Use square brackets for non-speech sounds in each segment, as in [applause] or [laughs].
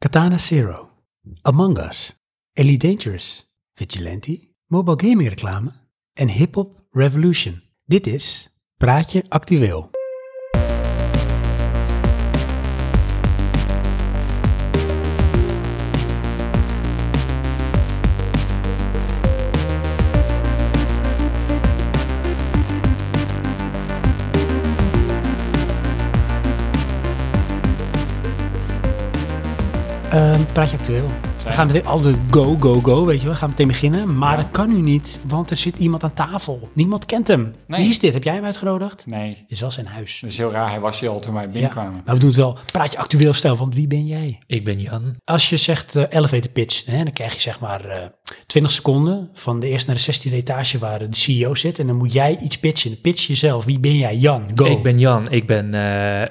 Katana Zero, Among Us, Elite Dangerous, Vigilante, mobile gaming reclame en Hip Hop Revolution. Dit is Praatje Actueel. Ehm, praatje actueel. We gaan meteen al de go, go, go, weet je wel. We gaan meteen beginnen. Maar Ja. dat kan nu niet, want er zit iemand aan tafel. Niemand kent hem. Nee. Wie is dit? Heb jij hem uitgenodigd? Nee, Het is wel zijn huis. dat is heel raar. Hij was hier al toen wij Ja. binnenkwamen. Maar we doen het wel. Praatje actueel stel, want wie ben jij? Ik ben Jan. Als je zegt eh, elevator pitch, hè, dan krijg je zeg maar eh 20 seconden van de eerste naar de 16e etage waar de CEO zit. En dan moet jij iets pitchen. Pitch jezelf. Wie ben jij? Jan, go. Ik ben Jan. Ik ben eh,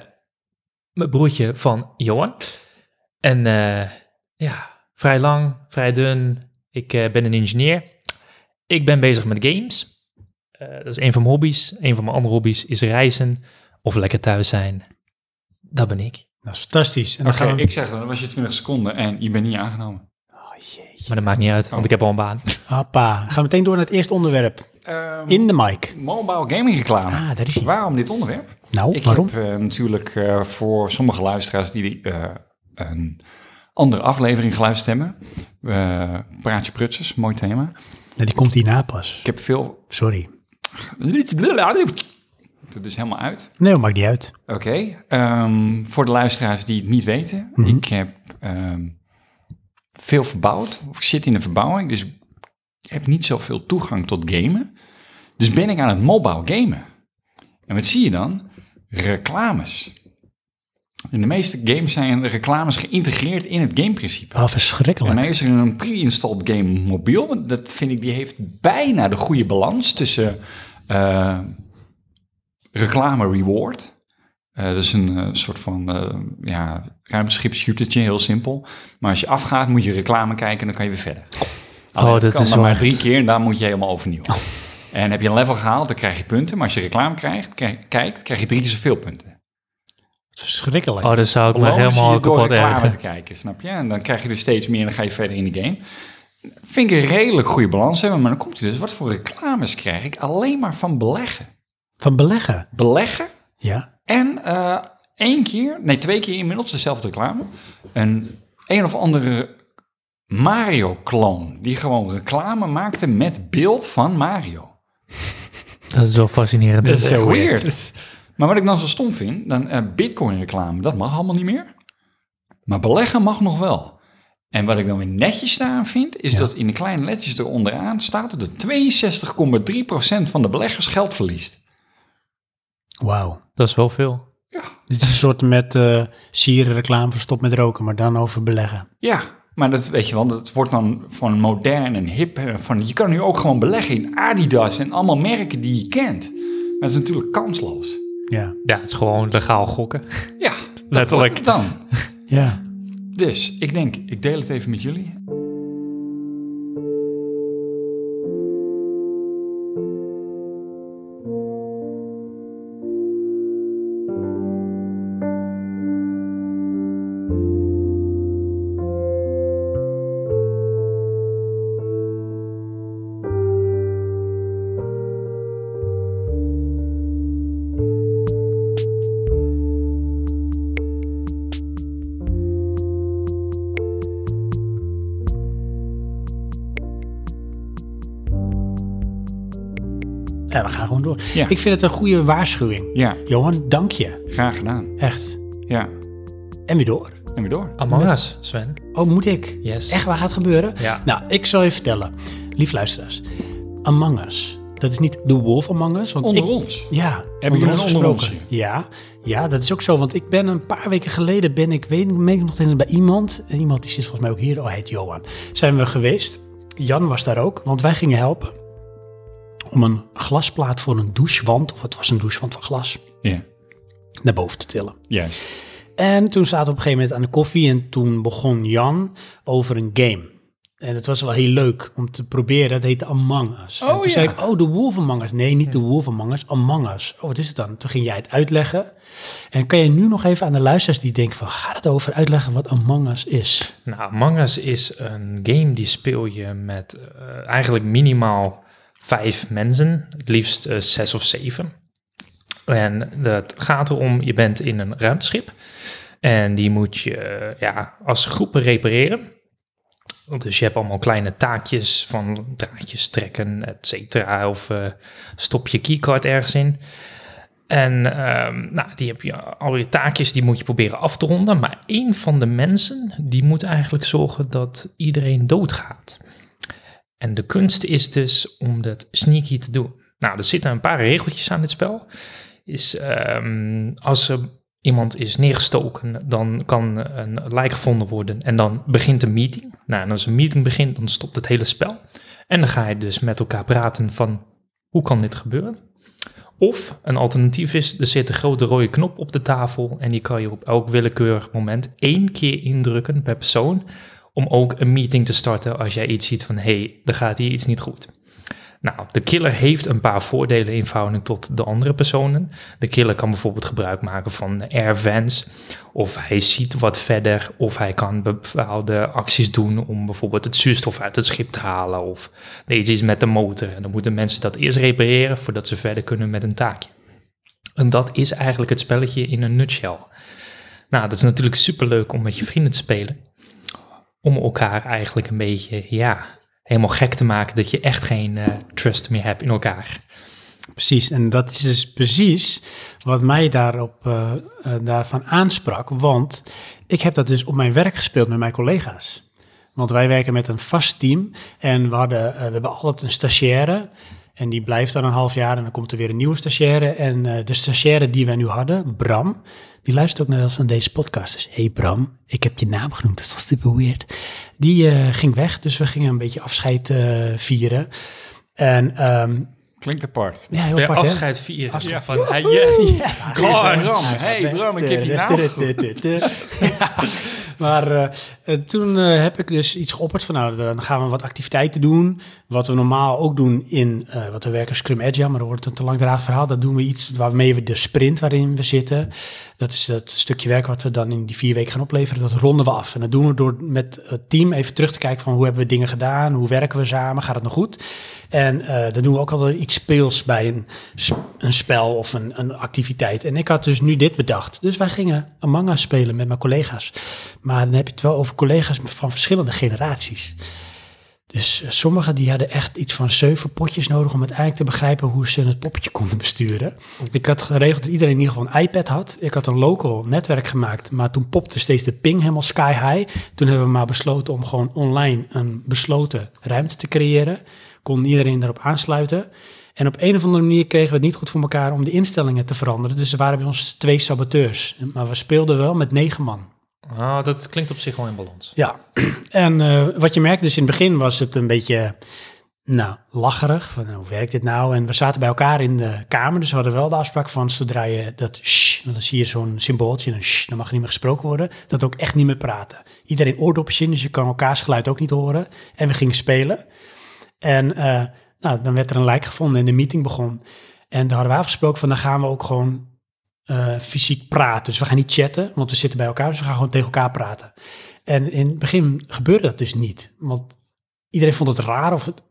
mijn broertje van Johan. En eh, ja, vrij lang, vrij dun. Ik eh, ben een ingenieur. Ik ben bezig met games. Eh, dat is een van mijn hobby's. Een van mijn andere hobby's is reizen of lekker thuis zijn. Dat ben ik. Dat is fantastisch. En Oké, dan gaan we... ik zeg dan, dan was je 20 seconden en je bent niet aangenomen. Oh, jeetje. Maar dat maakt niet uit, want Oh. ik heb al een baan. [laughs] Hoppa. We gaan meteen door naar het eerste onderwerp. Ehm, In de mic. mobile gaming reclame. Ah, daar is hij. Waarom dit onderwerp? Nou, ik waarom? heb eh, natuurlijk eh, voor sommige luisteraars die eh, een andere aflevering eh Praatje Prutsers, mooi thema. Die komt hierna pas. Ik heb veel... Sorry. Het is helemaal uit. Nee, dat maakt niet uit. Oké, ehm, voor de luisteraars die het niet weten, Mhm. ik heb ehm, veel verbouwd, of ik zit in de verbouwing, dus ik heb niet zoveel toegang tot gamen. Dus ben ik aan het mobile gamen. En wat zie je dan? Reclames. In de meeste games zijn de reclames geïntegreerd in het gameprincipe. Oh, En verschrikkelijk. dan is er een pre-installed game mobiel. Dat vind ik, die heeft bijna de goede balans tussen eh, reclame reward. Eh, dat is een eh, soort van eh ja, ruimteschip shootertje, heel simpel. Maar als je afgaat, moet je reclame kijken en dan kan je weer verder. Alleen, dat dat kan is dan maar drie keer en daar moet je helemaal overnieuw. [laughs] En heb je een level gehaald, dan krijg je punten. Maar als je reclame krijgt, krijg- kijkt, krijg je drie keer zoveel punten. Verschrikkelijk. Oh, dat zou ik me helemaal kapot reclame ergeren. te kijken, snap je? En dan krijg je dus steeds meer en dan ga je verder in de game. Vind ik een redelijk goede balans hebben, maar dan komt hij dus. Wat voor reclames krijg ik? Alleen maar van beleggen. Van beleggen. Beleggen Ja. en eh één keer, nee twee keer inmiddels dezelfde reclame. Een een of andere Mario-kloon die gewoon reclame maakte met beeld van Mario. [laughs] Dat is wel fascinerend. Dat is zo weird. weird. Maar wat ik dan zo stom vind, dan eh, Bitcoin-reclame, dat mag allemaal niet meer. Maar beleggen mag nog wel. En wat ik dan weer netjes daaraan vind, is Ja. dat in de kleine letjes onderaan staat dat er 62,3% van de beleggers geld verliest. Wauw. Dat is wel veel. Dit is een soort met eh sieren reclame voor stop met roken, maar dan over beleggen. Ja, maar dat weet je wel, dat wordt dan van modern en hip. eh, Van, je kan nu ook gewoon beleggen in Adidas en allemaal merken die je kent. Maar dat is natuurlijk kansloos. Ja. Ja, het is gewoon legaal gokken. Ja, [laughs] dat Letterlijk. wordt het dan. Ja. Dus ik denk, ik deel het even met jullie. Ja, we gaan gewoon door. Ja. Ik vind het een goede waarschuwing. Ja, Johan, dank je. graag gedaan. Echt. Ja, En weer door. en weer door. Among Us, Sven. Oh, moet ik? Yes. Echt, waar gaat het gebeuren? Ja. Nou, ik zal je vertellen. Lief luisteraars. Among Us. Dat is niet de Wolf Among Us. Want Onder ik, ons. Ja, Hebben onder jullie ons gesproken. Ja, ja, dat is ook zo. Want ik ben een paar weken geleden, ben ik, weet ik nog tegen bij iemand, en iemand die zit volgens mij ook hier, oh hij heet Johan, zijn we geweest. Jan was daar ook, want wij gingen helpen om een glasplaat voor een douchewand, of het was een douchewand van glas, Ja, naar boven te tillen. juist. En toen zaten we op een gegeven moment aan de koffie en toen begon Jan over een game. En het was wel heel leuk om te proberen. Het heette Among Us. en Oh, toen ja. zei ik, oh, de Wolf Among Us. Nee, niet de Wolf Among Us, Among Us. Oh, wat is het dan? Toen ging jij het uitleggen. En kan je nu nog even aan de luisteraars die denken van... gaat het over uitleggen wat Among Us is? Nou, Among Us is een game die speel je met eh, eigenlijk minimaal vijf mensen, het liefst eh, zes of zeven. En het gaat erom, je bent in een ruimteschip en die moet je eh, ja, als groepen repareren. Dus je hebt allemaal kleine taakjes van draadjes trekken, et cetera, of eh, stop je keycard ergens in. En ehm, nou, die heb je al je taakjes, die moet je proberen af te ronden. Maar één van de mensen, die moet eigenlijk zorgen dat iedereen doodgaat. En de kunst is dus om dat sneaky te doen. Nou, er zitten een paar regeltjes aan dit spel. Is, ehm, als er iemand is neergestoken, dan kan een lijk gevonden worden. En dan begint een meeting. Nou, en als een meeting begint, dan stopt het hele spel. En dan ga je dus met elkaar praten van, hoe kan dit gebeuren? Of een alternatief is, er zit een grote rode knop op de tafel en die kan je op elk willekeurig moment één keer indrukken per persoon om ook een meeting te starten als jij iets ziet van hé, hey, er gaat hier iets niet goed. Nou, de killer heeft een paar voordelen in verhouding tot de andere personen. De killer kan bijvoorbeeld gebruik maken van air vents, of hij ziet wat verder, of hij kan bepaalde acties doen om bijvoorbeeld het zuurstof uit het schip te halen, of er is met de motor. En dan moeten mensen dat eerst repareren voordat ze verder kunnen met een taakje. En dat is eigenlijk het spelletje in een nutshell. Nou, dat is natuurlijk superleuk om met je vrienden te spelen. Om elkaar eigenlijk een beetje, ja, helemaal gek te maken dat je echt geen eh, trust meer hebt in elkaar. Precies, en dat is dus precies wat mij daarop, eh, daarvan aansprak. Want ik heb dat dus op mijn werk gespeeld met mijn collega's. Want wij werken met een vast team en we, hadden, we hebben altijd een stagiaire. En die blijft dan een half jaar en dan komt er weer een nieuwe stagiaire. En de stagiaire die wij nu hadden, Bram, die luistert ook naar ons aan deze podcast. Dus hey Bram, ik heb je naam genoemd, dat is toch super weird. Die eh, ging weg, dus we gingen een beetje afscheid eh, vieren. En ehm, Klinkt apart. ja, heel apart, hè? afscheid vieren. Afscheid. Van, ah, yes. Ja, Bram. Bram. Hey, Bram, ik heb je naam Ja, Maar eh, eh, toen eh, heb ik dus iets geopperd van, nou, dan gaan we wat activiteiten doen. Wat we normaal ook doen in, eh, wat we werken Scrum Agile, maar dan wordt een te langdradig verhaal. Dan doen we iets waarmee we de sprint waarin we zitten, dat is het stukje werk wat we dan in die vier weken gaan opleveren, dat ronden we af. En dat doen we door met het team even terug te kijken van hoe hebben we dingen gedaan, hoe werken we samen, gaat het nog goed? En dan doen we ook altijd iets speels bij een, een spel of een, een activiteit. En ik had dus nu dit bedacht. Dus wij gingen Among Us spelen met mijn collega's. Maar dan heb je het wel over collega's van verschillende generaties. Dus eh, sommigen die hadden echt iets van zeven potjes nodig om uiteindelijk te begrijpen hoe ze het poppetje konden besturen. Ik had geregeld dat iedereen in ieder geval een iPad had. Ik had een local netwerk gemaakt, maar toen popte steeds de ping helemaal sky high. Toen hebben we maar besloten om gewoon online een besloten ruimte te creëren. Kon iedereen daarop aansluiten. En op een of andere manier kregen we het niet goed voor elkaar om de instellingen te veranderen. Dus er waren bij ons twee saboteurs. Maar we speelden wel met negen man. Oh, dat klinkt op zich wel in balans. Ja, [clears throat] en eh, wat je merkt, dus in het begin was het een beetje, nou, lacherig. Van, hoe werkt dit nou? En we zaten bij elkaar in de kamer, dus we hadden wel de afspraak van, zodra je dat dan zie je zo'n symbooltje, shh, dan mag er niet meer gesproken worden, dat ook echt niet meer praten. Iedereen oordopjes in, dus je kan elkaars geluid ook niet horen. En we gingen spelen. En eh, nou, dan werd er een lijk gevonden en de meeting begon. En daar hadden we afgesproken van, dan gaan we ook gewoon eh, fysiek praten. Dus we gaan niet chatten, want we zitten bij elkaar, dus we gaan gewoon tegen elkaar praten. En in het begin gebeurde dat dus niet, want iedereen vond het raar of het,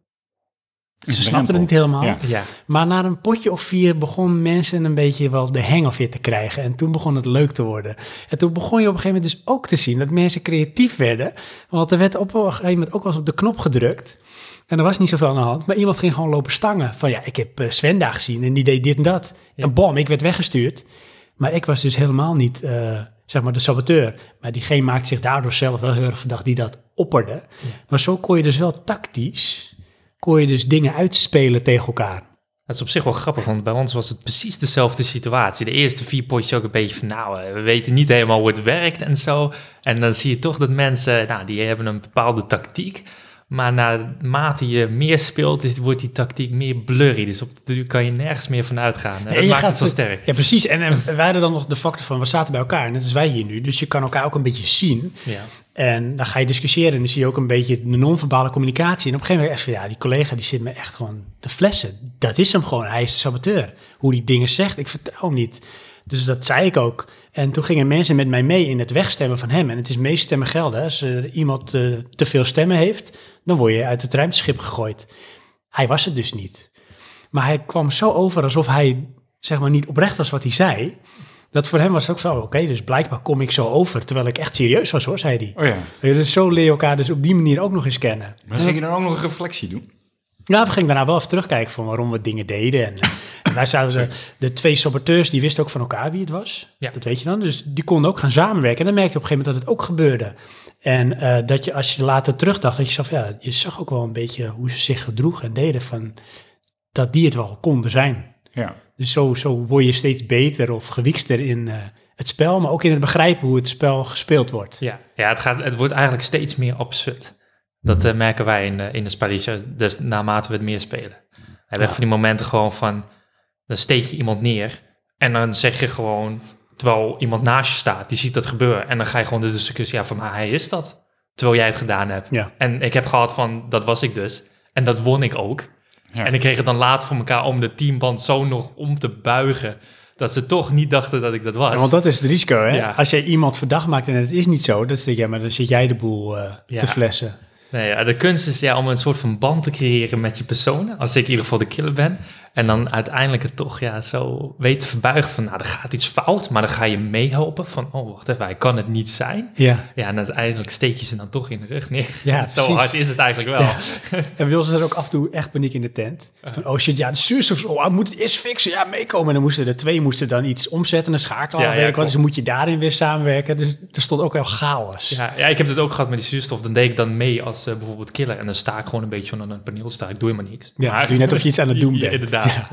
ze snapten het niet helemaal. Ja. Ja, Maar na een potje of vier begon mensen een beetje wel de hang of it te krijgen. En toen begon het leuk te worden. En toen begon je op een gegeven moment dus ook te zien dat mensen creatief werden. Want er werd op een gegeven moment ook wel eens op de knop gedrukt. En er was niet zoveel aan de hand. Maar iemand ging gewoon lopen stangen. Van ja, ik heb eh, Sven daar gezien en die deed dit en dat. Ja. En bom, ik werd weggestuurd. Maar ik was dus helemaal niet, eh, zeg maar, de saboteur. Maar diegene maakte zich daardoor zelf wel heel erg verdacht die dat opperde. Maar zo kon je dus wel tactisch, kon je dus dingen uitspelen tegen elkaar. dat is op zich wel grappig, want bij ons was het precies dezelfde situatie. De eerste vier potjes ook een beetje van, nou, eh, we weten niet helemaal hoe het werkt en zo. En dan zie je toch dat mensen, nou, die hebben een bepaalde tactiek. Maar naarmate je meer speelt, is, wordt die tactiek meer blurry. Dus op de duur kan je nergens meer van uitgaan. En dat je maakt gaat het zo sterk. Ja, precies. En, en wij hadden dan nog de factor van, we zaten bij elkaar. Net als wij hier nu. Dus je kan elkaar ook een beetje zien. Ja. En dan ga je discussiëren en dan zie je ook een beetje de non-verbale communicatie. En op een gegeven moment echt van, ja, die collega die zit me echt gewoon te flessen. Dat is hem gewoon, hij is de saboteur. Hoe die dingen zegt, ik vertrouw hem niet. Dus dat zei ik ook. En toen gingen mensen met mij mee in het wegstemmen van hem. En het is meest stemmen gelden. Als er iemand eh, te veel stemmen heeft, dan word je uit het ruimteschip gegooid. Hij was het dus niet. Maar hij kwam zo over alsof hij zeg maar niet oprecht was wat hij zei. Dat voor hem was het ook zo, oké, dus blijkbaar kom ik zo over. Terwijl ik echt serieus was hoor, zei hij. Oh ja. Dus zo leer je elkaar dus op die manier ook nog eens kennen. Maar En ging je dan ook nog een reflectie doen? Ja, we gingen daarna wel even terugkijken van waarom we dingen deden. En, eh, en wij zaten ze, de twee saboteurs, die wisten ook van elkaar wie het was. Ja. Dat weet je dan. Dus die konden ook gaan samenwerken. En dan merkte je op een gegeven moment dat het ook gebeurde. En eh, dat je, als je later terugdacht, dat je zag, ja, je zag ook wel een beetje hoe ze zich gedroegen en deden van dat die het wel konden zijn. Ja. Dus zo, zo word je steeds beter of gewiekster in eh, het spel, maar ook in het begrijpen hoe het spel gespeeld wordt. Ja, ja het, gaat, het wordt eigenlijk steeds meer absurd. Dat eh, merken wij in, de- in de spelletje, dus naarmate we het meer spelen. We hebben Ja. van die momenten gewoon van, dan steek je iemand neer en dan zeg je gewoon, terwijl iemand naast je staat, die ziet dat gebeuren. En dan ga je gewoon de discussie, ja, van maar hij is dat. Terwijl jij het gedaan hebt. Ja. En ik heb gehad van, dat was ik dus. En dat won ik ook. Ja. En ik kreeg het dan later voor elkaar om de teamband zo nog om te buigen, dat ze toch niet dachten dat ik dat was. Ja, want dat is het risico, hè? Ja. Als jij iemand verdacht maakt en het is niet zo, dan denk je, ja, maar dan zit jij de boel eh, te flessen. Nee, ja, de kunst is ja, om een soort van band te creëren met je personen. Als ik in ieder geval de killer ben. En dan uiteindelijk het toch ja, zo weet te verbuigen van, nou, er gaat iets fout. Maar dan ga je meehelpen van, oh, wacht even, hij kan het niet zijn. Ja. Ja, en uiteindelijk steek je ze dan toch in de rug neer. Ja, [laughs] zo precies. hard is het eigenlijk wel. Ja. En wil ze er ook af en toe echt paniek in de tent. Van, oh shit, ja, de zuurstof, oh, moet het eerst fixen, ja, meekomen. En dan moesten er twee moesten dan iets omzetten, een schakelaar, Ja, ja, weet ik wat. Dus moet je daarin weer samenwerken. Dus er stond ook wel chaos. Ja, ja, ik heb het ook gehad met die zuurstof. Dan deed ik dan mee als eh, bijvoorbeeld killer. En dan sta ik gewoon een beetje aan een paneel. Sta ik, doe helemaal niks. Ja, doe je net of je iets aan het [laughs] doen bent. inderdaad. Ja.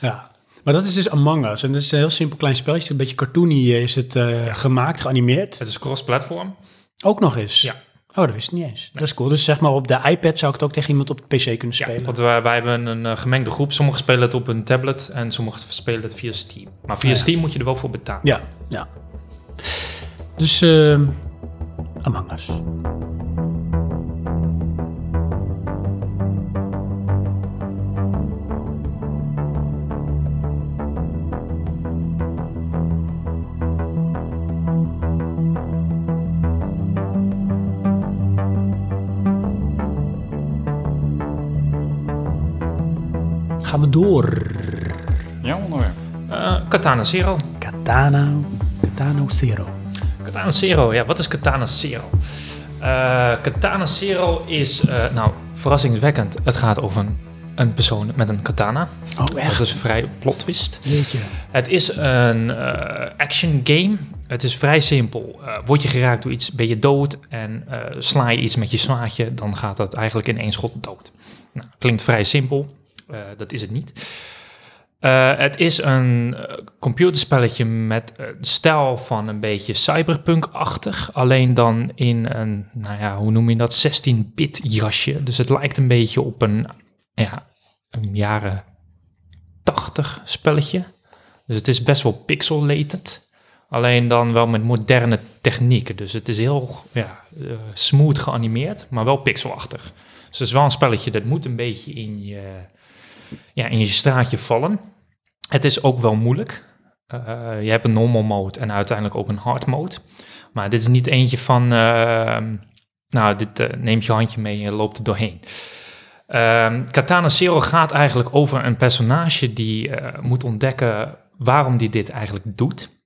Ja. Maar dat is dus Among Us. En dat is een heel simpel klein spelletje. Een beetje cartoony is het eh, gemaakt, geanimeerd. Het is cross-platform. Ook nog eens. Ja. Oh, dat wist ik niet eens. Dat is cool. Dus zeg maar op de iPad zou ik het ook tegen iemand op de PC kunnen Ja, spelen. want wij, wij hebben een eh, gemengde groep. Sommigen spelen het op een tablet en sommigen spelen het via Steam. Maar via Ah, ja. Steam moet je er wel voor betalen. Ja, ja. Dus ehm Among Us. Gaan we door. Ja, onderwerp. Eh, Katana Zero. Katana, Katana Zero. Katana Zero, ja, wat is Katana Zero? Eh, Katana Zero is, eh, nou, verrassingswekkend. Het gaat over een, een persoon met een katana. Oh, Dat echt? is een vrij plot twist. Weet je. Het is een eh, action game. Het is vrij simpel. Eh, word je geraakt door iets, ben je dood en eh, sla je iets met je zwaardje, dan gaat dat eigenlijk in één schot dood. Nou, klinkt vrij simpel. Eh, dat is het niet. Eh, het is een eh, computerspelletje met stijl van een beetje cyberpunk-achtig. Alleen dan in een, nou ja, hoe noem je dat, 16-bit jasje. Dus het lijkt een beetje op een, ja, een jaren 80 spelletje. Dus het is best wel pixelated. Alleen dan wel met moderne technieken. Dus het is heel ja, smooth geanimeerd, maar wel pixelachtig. Dus het is wel een spelletje dat moet een beetje in je, ja, in je straatje vallen. Het is ook wel moeilijk. Eh, je hebt een normal mode en uiteindelijk ook een hard mode. Maar dit is niet eentje van, eh, nou, dit eh, neemt je handje mee en loopt er doorheen. Ehm, Katana Zero gaat eigenlijk over een personage die eh, moet ontdekken waarom die dit eigenlijk doet.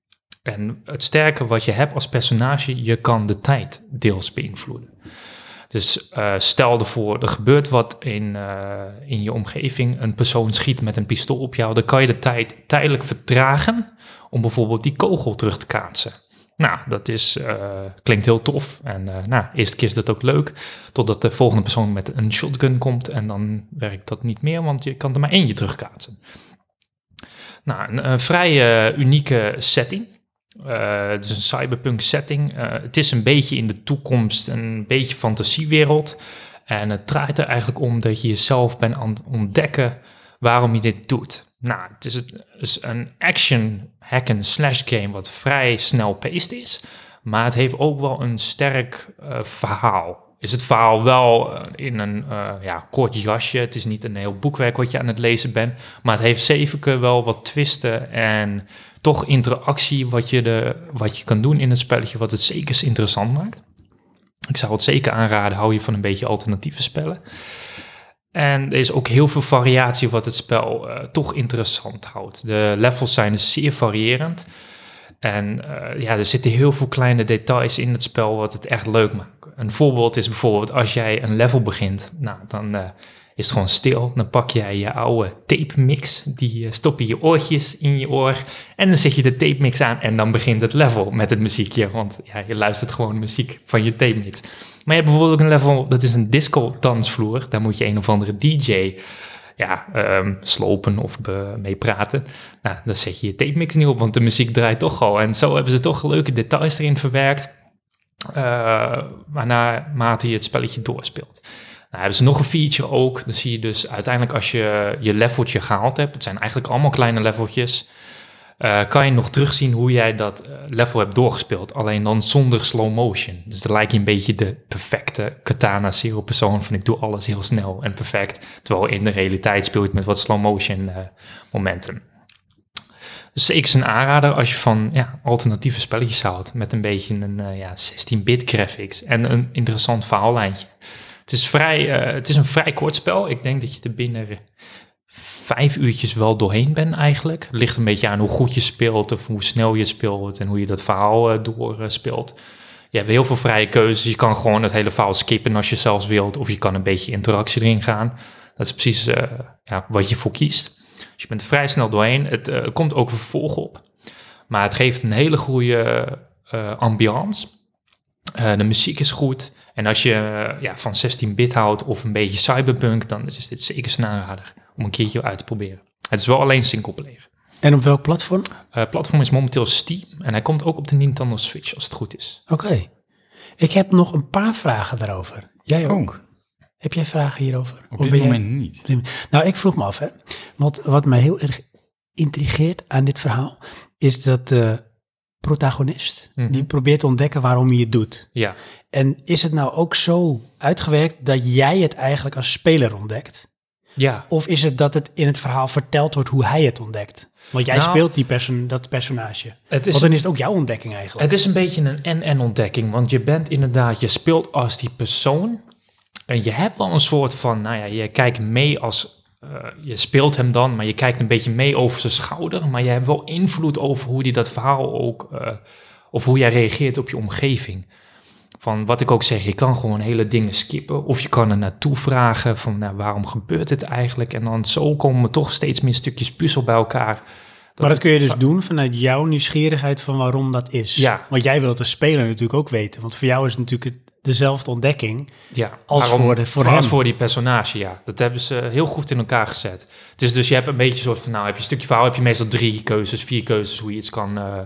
En het sterke wat je hebt als personage, je kan de tijd deels beïnvloeden. Dus eh, stel ervoor, er gebeurt wat in, eh, in je omgeving. Een persoon schiet met een pistool op jou. Dan kan je de tijd tijdelijk vertragen om bijvoorbeeld die kogel terug te kaatsen. Nou, dat is, eh, klinkt heel tof. En nou, eerste keer is dat ook leuk. Totdat de volgende persoon met een shotgun komt. En dan werkt dat niet meer, want je kan er maar eentje terugkaatsen. Nou, een, een vrij unieke setting. Eh, het is een cyberpunk setting. Eh, het is een beetje in de toekomst, een beetje fantasiewereld. En het draait er eigenlijk om dat je jezelf bent aan het ontdekken waarom je dit doet. Nou, het is, een action hack and slash game wat vrij snel paced is. Maar het heeft ook wel een sterk eh, verhaal. Is het verhaal wel in een ja, kort jasje. Het is niet een heel boekwerk wat je aan het lezen bent. Maar het heeft zeker wel wat twisten en toch interactie wat je, de, wat je kan doen in het spelletje. Wat het zeker interessant maakt. Ik zou het zeker aanraden, hou je van een beetje alternatieve spellen. En er is ook heel veel variatie wat het spel eh, toch interessant houdt. De levels zijn zeer variërend. En eh, ja, er zitten heel veel kleine details in het spel wat het echt leuk maakt. Een voorbeeld is bijvoorbeeld als jij een level begint, nou, dan eh, is gewoon stil. Dan pak jij je oude tape mix, die eh, stop je je oortjes in je oor en dan zet je de tape mix aan en dan begint het level met het muziekje. Want ja, je luistert gewoon muziek van je tape mix. Maar je hebt bijvoorbeeld ook een level, dat is een disco dansvloer. Daar moet je een of andere DJ ja, ehm, slopen of be- mee praten. Nou, dan zet je je tape mix niet op, want de muziek draait toch al. En zo hebben ze toch leuke details erin verwerkt. eh waarnaarmate je het spelletje doorspeelt. Nou, hebben ze nog een feature ook. Dan zie je dus uiteindelijk als je je leveltje gehaald hebt. Het zijn eigenlijk allemaal kleine leveltjes. eh, kan je nog terugzien hoe jij dat eh, level hebt doorgespeeld. Alleen dan zonder slow motion. Dus dan lijkt je een beetje de perfecte katana zero persoon. Van ik doe alles heel snel en perfect. Terwijl in de realiteit speel je het met wat slow motion eh, momenten. Dus ik is een aanrader als je van ja, alternatieve spelletjes houdt. Met een beetje een ja, 16-bit graphics en een interessant verhaallijntje. Het is, vrij, eh, het is een vrij kort spel. Ik denk dat je er binnen vijf uurtjes wel doorheen bent eigenlijk. Het ligt een beetje aan hoe goed je speelt of hoe snel je speelt en hoe je dat verhaal eh, doorspeelt. Je hebt heel veel vrije keuzes. Je kan gewoon het hele verhaal skippen als je zelfs wilt. Of je kan een beetje interactie erin gaan. Dat is precies eh, ja, wat je voor kiest. Dus je bent er vrij snel doorheen. Het komt ook vervolg op. Maar het geeft een hele goede ambiance. De muziek is goed. En als je ja, van 16-bit houdt of een beetje cyberpunk, dan is dit zeker een aanrader om een keertje uit te proberen. Het is wel alleen singleplayer. En op welk platform? Het platform is momenteel Steam en hij komt ook op de Nintendo Switch als het goed is. Oké. Ik heb nog een paar vragen daarover. Jij ook? Oh, Heb jij vragen hierover? op dit jij- moment niet. Nou, ik vroeg me af, hè. Wat, wat mij heel erg intrigeert aan dit verhaal, is dat de protagonist, Mhm. die probeert te ontdekken waarom hij het doet. Ja, En is het nou ook zo uitgewerkt dat jij het eigenlijk als speler ontdekt? ja. Of is het dat het in het verhaal verteld wordt hoe hij het ontdekt? Want jij Nou, speelt die perso dat personage. Het is, Want dan is het ook jouw ontdekking eigenlijk. het is een beetje een en-en ontdekking, want je bent inderdaad, je speelt als die persoon en je hebt wel een soort van, nou ja, je kijkt mee als, eh, je speelt hem dan, maar je kijkt een beetje mee over zijn schouder, maar je hebt wel invloed over hoe die dat verhaal ook, eh, of hoe jij reageert op je omgeving. Van wat ik ook zeg, je kan gewoon hele dingen skippen. Of je kan er naartoe vragen van nou, waarom gebeurt dit eigenlijk? En dan zo komen toch steeds meer stukjes puzzel bij elkaar. maar dat het- kun je dus doen vanuit jouw nieuwsgierigheid van waarom dat is. Ja. Want jij wilt als speler natuurlijk ook weten. Want voor jou is het natuurlijk het- dezelfde ontdekking. Ja, Als voor de- voor als hem. voor die personage, ja. Dat hebben ze heel goed in elkaar gezet. Het is dus, je hebt een beetje een soort van, nou, heb je een stukje verhaal, heb je meestal drie keuzes, vier keuzes hoe je iets kan eh,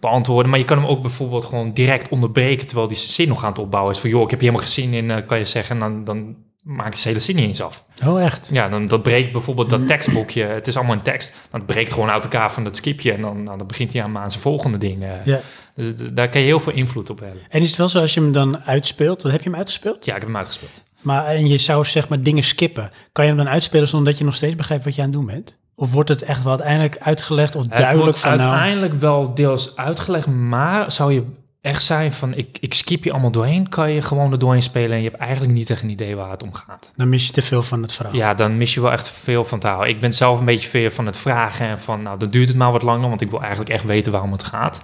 beantwoorden. Maar je kan hem ook bijvoorbeeld gewoon direct onderbreken, terwijl die zin nog aan het opbouwen is. Van, joh, ik heb je helemaal gezien in, eh, kan je zeggen, en dan, dan maakt de hele zin niet eens af. Oh, echt? Ja, dan dat breekt bijvoorbeeld Mm. dat tekstboekje, het is allemaal een tekst, dan breekt gewoon uit elkaar van dat skipje en dan, nou, dan begint hij aan, aan zijn volgende ding. eh. Ja. Dus daar kan je heel veel invloed op hebben. En is het wel zo als je hem dan uitspeelt? Wat heb je hem uitgespeeld? Ja, ik heb hem uitgespeeld. Maar en je zou zeg maar dingen skippen. Kan je hem dan uitspelen zonder dat je nog steeds begrijpt wat je aan het doen bent? Of wordt het echt wel uiteindelijk uitgelegd of Het duidelijk van nou... uiteindelijk wel deels uitgelegd, maar zou je echt zijn van ik, ik skip je allemaal doorheen, kan je gewoon er doorheen spelen en je hebt eigenlijk niet echt een idee waar het om gaat. Dan mis je te veel van het verhaal. Ja, dan mis je wel echt veel van te houden. Ik ben zelf een beetje veel van het vragen en van nou dan duurt het maar wat langer, want ik wil eigenlijk echt weten waarom het gaat.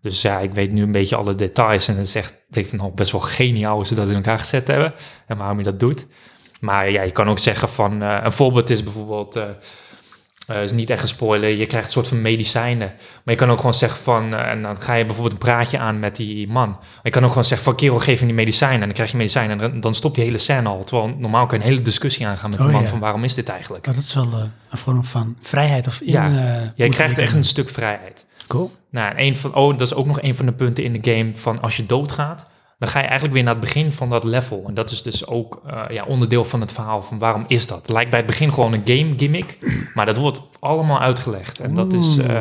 Dus ja, ik weet nu een beetje alle details en het is echt, ik nou, best wel geniaal hoe ze dat in elkaar gezet hebben en waarom je dat doet. Maar ja, je kan ook zeggen van, eh, een voorbeeld is bijvoorbeeld, eh eh, is niet echt een spoiler, je krijgt een soort van medicijnen. Maar je kan ook gewoon zeggen van, eh, en dan ga je bijvoorbeeld een praatje aan met die man. Maar je kan ook gewoon zeggen van, kerel, geef hem die medicijnen. En dan krijg je medicijnen en dan- stopt die hele scène al. Terwijl normaal kan je een hele discussie aangaan met Oh, de man ja. van, waarom is dit eigenlijk? Maar dat is wel eh, een vorm van vrijheid of in... Ja, Jij ontwikkeling. krijgt echt een stuk vrijheid. Cool. Nou, en een van, oh, dat is ook nog een van de punten in de game van als je doodgaat, dan ga je eigenlijk weer naar het begin van dat level. En dat is dus ook eh, ja, onderdeel van het verhaal van waarom is dat. Het lijkt bij het begin gewoon een game gimmick, [clears throat] maar dat wordt allemaal uitgelegd. En dat is, eh,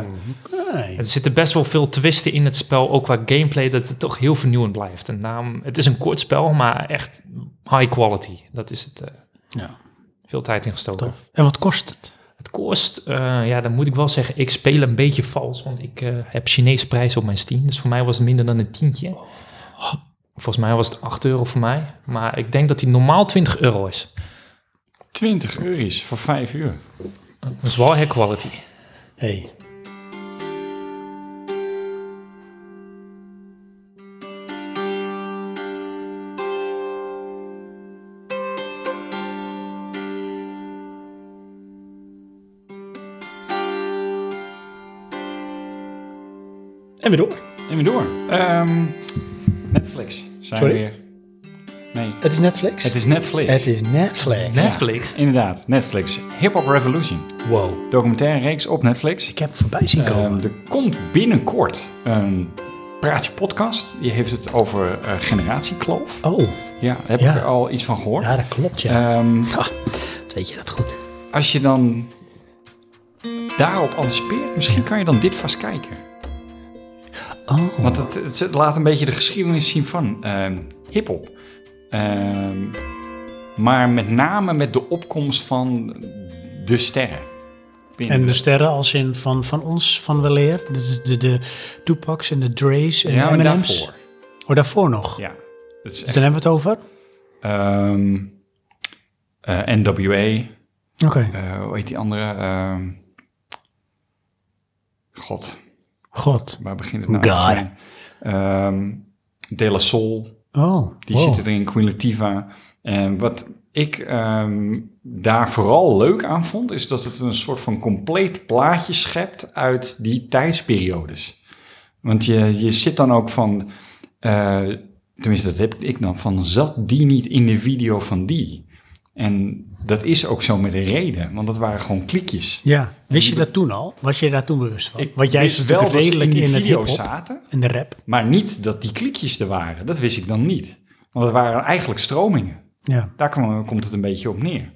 er zitten best wel veel twisten in het spel, ook qua gameplay, dat het toch heel vernieuwend blijft. En daarom, het is een kort spel, maar echt high quality. Dat is het, eh, Ja, veel tijd in gestoken. tof. En wat kost het? Het kost, ja, dan moet ik wel zeggen, ik speel een beetje vals, want ik heb Chinese prijs op mijn Steam. Dus voor mij was het minder dan een tientje. Volgens mij was het 8 euro voor mij. Maar ik denk dat die normaal 20 euro is. 20 euro's voor 5 uur. Dat is wel high quality. Hey. En weer door. En weer door. Ehm, Netflix. Zijn Sorry? weer. Nee, Het is Netflix? het is Netflix. Het is Netflix. Netflix. Inderdaad, Netflix. Hip Hop Revolution. Wow. Documentaire reeks op Netflix. Ik heb het voorbij zien komen. Ehm, er komt binnenkort een praatje podcast. Die heeft het over eh, generatiekloof. oh, Ja, heb Ja. ik er al iets van gehoord. ja, dat klopt, ja. Ehm, [laughs] Dat weet je dat goed. als je dan daarop anticipeert, misschien kan je dan dit vast kijken. Oh. Want het, het, laat een beetje de geschiedenis zien van ehm hip-hop. Ehm, maar met name met de opkomst van de sterren. Binnen En de sterren als in van, van ons, van weleer. De, de, de Tupacs en de Dre's en ja, de maar M&M's. daarvoor. Oh, daarvoor nog. Ja. Dat is Dus echt, dan hebben we het over? ehm, eh, NWA. Oké. eh, hoe heet die andere? God, God. waar begint het nou? God. Ehm, De La Soul. Oh, Die wow. zitten erin, Queen Latifah. En wat ik ehm, daar vooral leuk aan vond, is dat het een soort van compleet plaatje schept uit die tijdsperiodes. Want je, je zit dan ook van, eh, tenminste dat heb ik dan, van zat die niet in de video van die? En dat is ook zo met een reden, want dat waren gewoon klikjes. Ja, wist je dat toen al? Was je daar toen bewust van? Ik Want jij wist wel natuurlijk dat ze in redelijk die in, het hip-hop zaten, en de rap. maar niet dat die klikjes er waren. Dat wist ik dan niet. Want het waren eigenlijk stromingen. Ja. Daar komt het een beetje op neer.